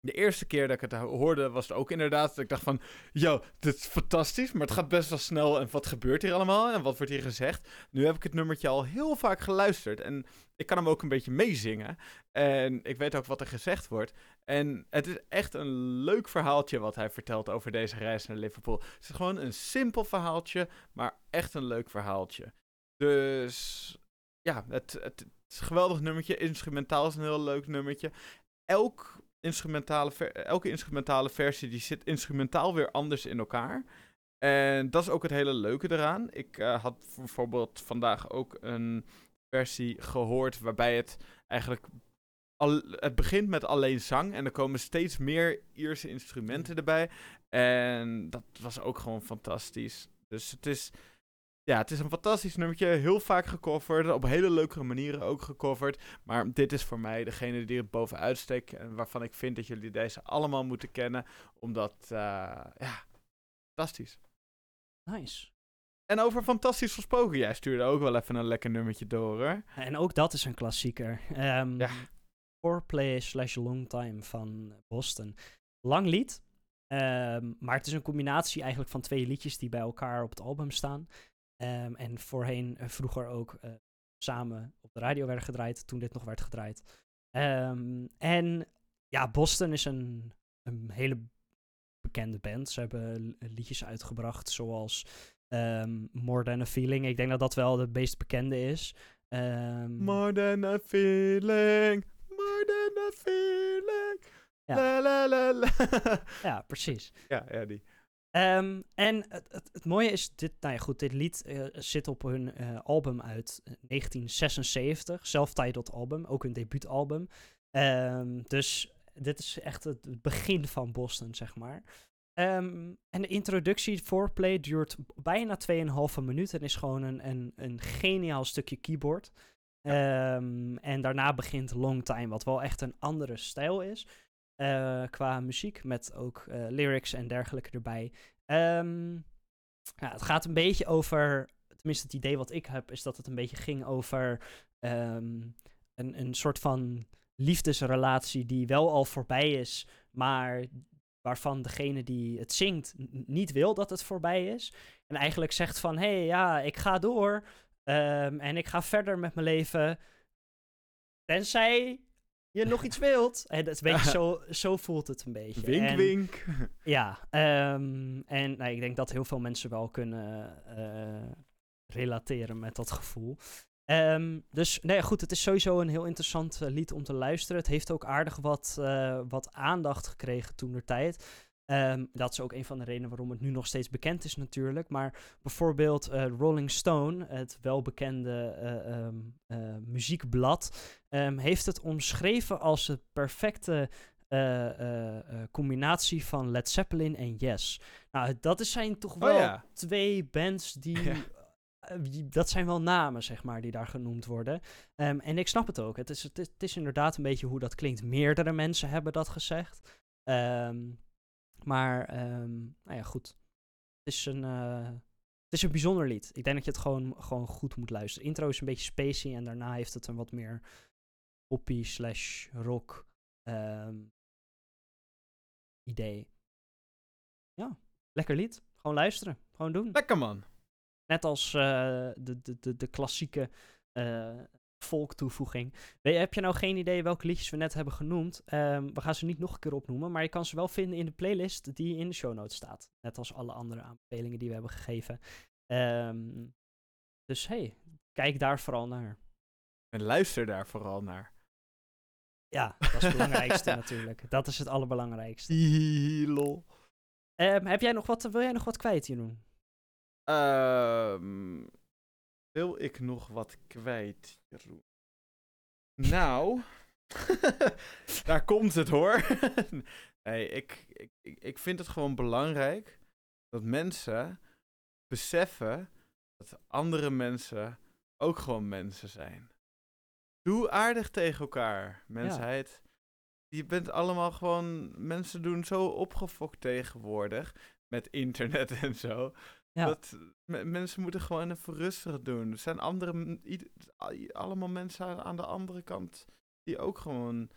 de eerste keer dat ik het hoorde, was het ook inderdaad. Dat ik dacht van, yo, dit is fantastisch, maar het gaat best wel snel. En wat gebeurt hier allemaal? En wat wordt hier gezegd? Nu heb ik het nummertje al heel vaak geluisterd. En ik kan hem ook een beetje meezingen. En ik weet ook wat er gezegd wordt. En het is echt een leuk verhaaltje wat hij vertelt over deze reis naar Liverpool. Het is gewoon een simpel verhaaltje, maar echt een leuk verhaaltje. Dus ja, het, het, is een geweldig nummertje. Instrumentaal is een heel leuk nummertje. Elk instrumentale elke instrumentale versie die zit instrumentaal weer anders in elkaar. En dat is ook het hele leuke eraan. Ik uh, had bijvoorbeeld vandaag ook een versie gehoord waarbij het eigenlijk al, het begint met alleen zang en er komen steeds meer Ierse instrumenten erbij. En dat was ook gewoon fantastisch. Dus het is, ja, het is een fantastisch nummertje. Heel vaak gecoverd. Op hele leuke manieren ook gecoverd. Maar dit is voor mij degene die er bovenuit steekt. En waarvan ik vind dat jullie deze allemaal moeten kennen. Omdat, uh, ja, fantastisch. Nice. En over fantastisch gesproken, jij stuurde ook wel even een lekker nummertje door, hoor. En ook dat is een klassieker. Um, ja. Foreplay slash Long Time van Boston. Lang lied, um, maar het is een combinatie eigenlijk van twee liedjes die bij elkaar op het album staan. Um, en voorheen, uh, vroeger ook uh, samen op de radio werden gedraaid, toen dit nog werd gedraaid. Um, en ja, Boston is een, een hele bekende band. Ze hebben liedjes uitgebracht zoals um, More Than a Feeling. Ik denk dat dat wel de meest bekende is. More Than a Feeling, More Than a Feeling. Ja, la, la, la, la. ja precies. Ja, ja, die. Um, en het, het, het, mooie is, dit, nou ja, goed, dit lied uh, zit op hun uh, album uit 1976, self-titled album, ook hun debuutalbum. Um, dus dit is echt het begin van Boston, zeg maar. Um, en de introductie, foreplay, duurt bijna 2,5 minuten en is gewoon een, een, een geniaal stukje keyboard. Ja. en daarna begint Long Time, wat wel echt een andere stijl is. Uh, qua muziek, met ook uh, lyrics en dergelijke erbij. Um, ja, het gaat een beetje over, tenminste het idee wat ik heb, is dat het een beetje ging over um, een, een soort van liefdesrelatie die wel al voorbij is, maar waarvan degene die het zingt niet wil dat het voorbij is. En eigenlijk zegt van, hé, hey, ja, ik ga door um, en ik ga verder met mijn leven. Tenzij je nog iets wilt. En dat is een beetje zo, zo voelt het een beetje. Wink, en, wink. Ja, um, en nou, ik denk dat heel veel mensen wel kunnen uh, relateren met dat gevoel. Um, dus nee, goed, het is sowieso een heel interessant uh, lied om te luisteren. Het heeft ook aardig wat, uh, wat aandacht gekregen toen de tijd. Um, dat is ook een van de redenen waarom het nu nog steeds bekend is natuurlijk. Maar bijvoorbeeld uh, Rolling Stone, het welbekende uh, um, uh, muziekblad, um, heeft het omschreven als de perfecte combinatie van Led Zeppelin en Yes. Nou, dat zijn toch wel oh, ja. twee bands die... Ja. Dat zijn wel namen, zeg maar, die daar genoemd worden. en ik snap het ook. Het is, het, is, het is inderdaad een beetje hoe dat klinkt. Meerdere mensen hebben dat gezegd. Um, maar, um, nou ja, goed. Het is een, uh, het is een bijzonder lied. Ik denk dat je het gewoon, gewoon goed moet luisteren. Intro is een beetje spacey en daarna heeft het een wat meer poppy slash rock um, idee. Ja, lekker lied. Gewoon luisteren. Gewoon doen. Lekker man. Net als uh, de, de, de, de klassieke uh, volktoevoeging. Heb je nou geen idee welke liedjes we net hebben genoemd? Um, we gaan ze niet nog een keer opnoemen, maar je kan ze wel vinden in de playlist die in de show notes staat. Net als alle andere aanbevelingen die we hebben gegeven. Um, dus hey, kijk daar vooral naar. En luister daar vooral naar. Ja, dat is het belangrijkste natuurlijk. Dat is het allerbelangrijkste. Lol. Um, heb jij nog wat, wil jij nog wat kwijt, Jeroen? Um, wil ik nog wat kwijt, Jeroen? Nou, daar komt het hoor. nee, ik, ik, ik vind het gewoon belangrijk dat mensen beseffen dat andere mensen ook gewoon mensen zijn. Doe aardig tegen elkaar, mensheid. Je bent allemaal gewoon. Mensen doen zo opgefokt tegenwoordig. Met internet en zo. Ja. Dat, mensen moeten gewoon even rustig doen. Er zijn andere, allemaal mensen aan de andere kant die ook gewoon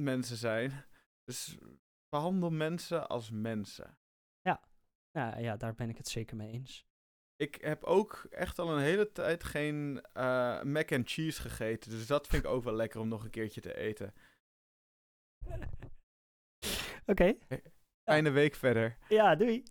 mensen zijn. Dus behandel mensen als mensen. Ja, ja, daar ben ik het zeker mee eens. Ik heb ook echt al een hele tijd geen eh, mac and cheese gegeten. Dus dat vind ik ook wel lekker om nog een keertje te eten. Oké, Fijne week verder. ja, doei.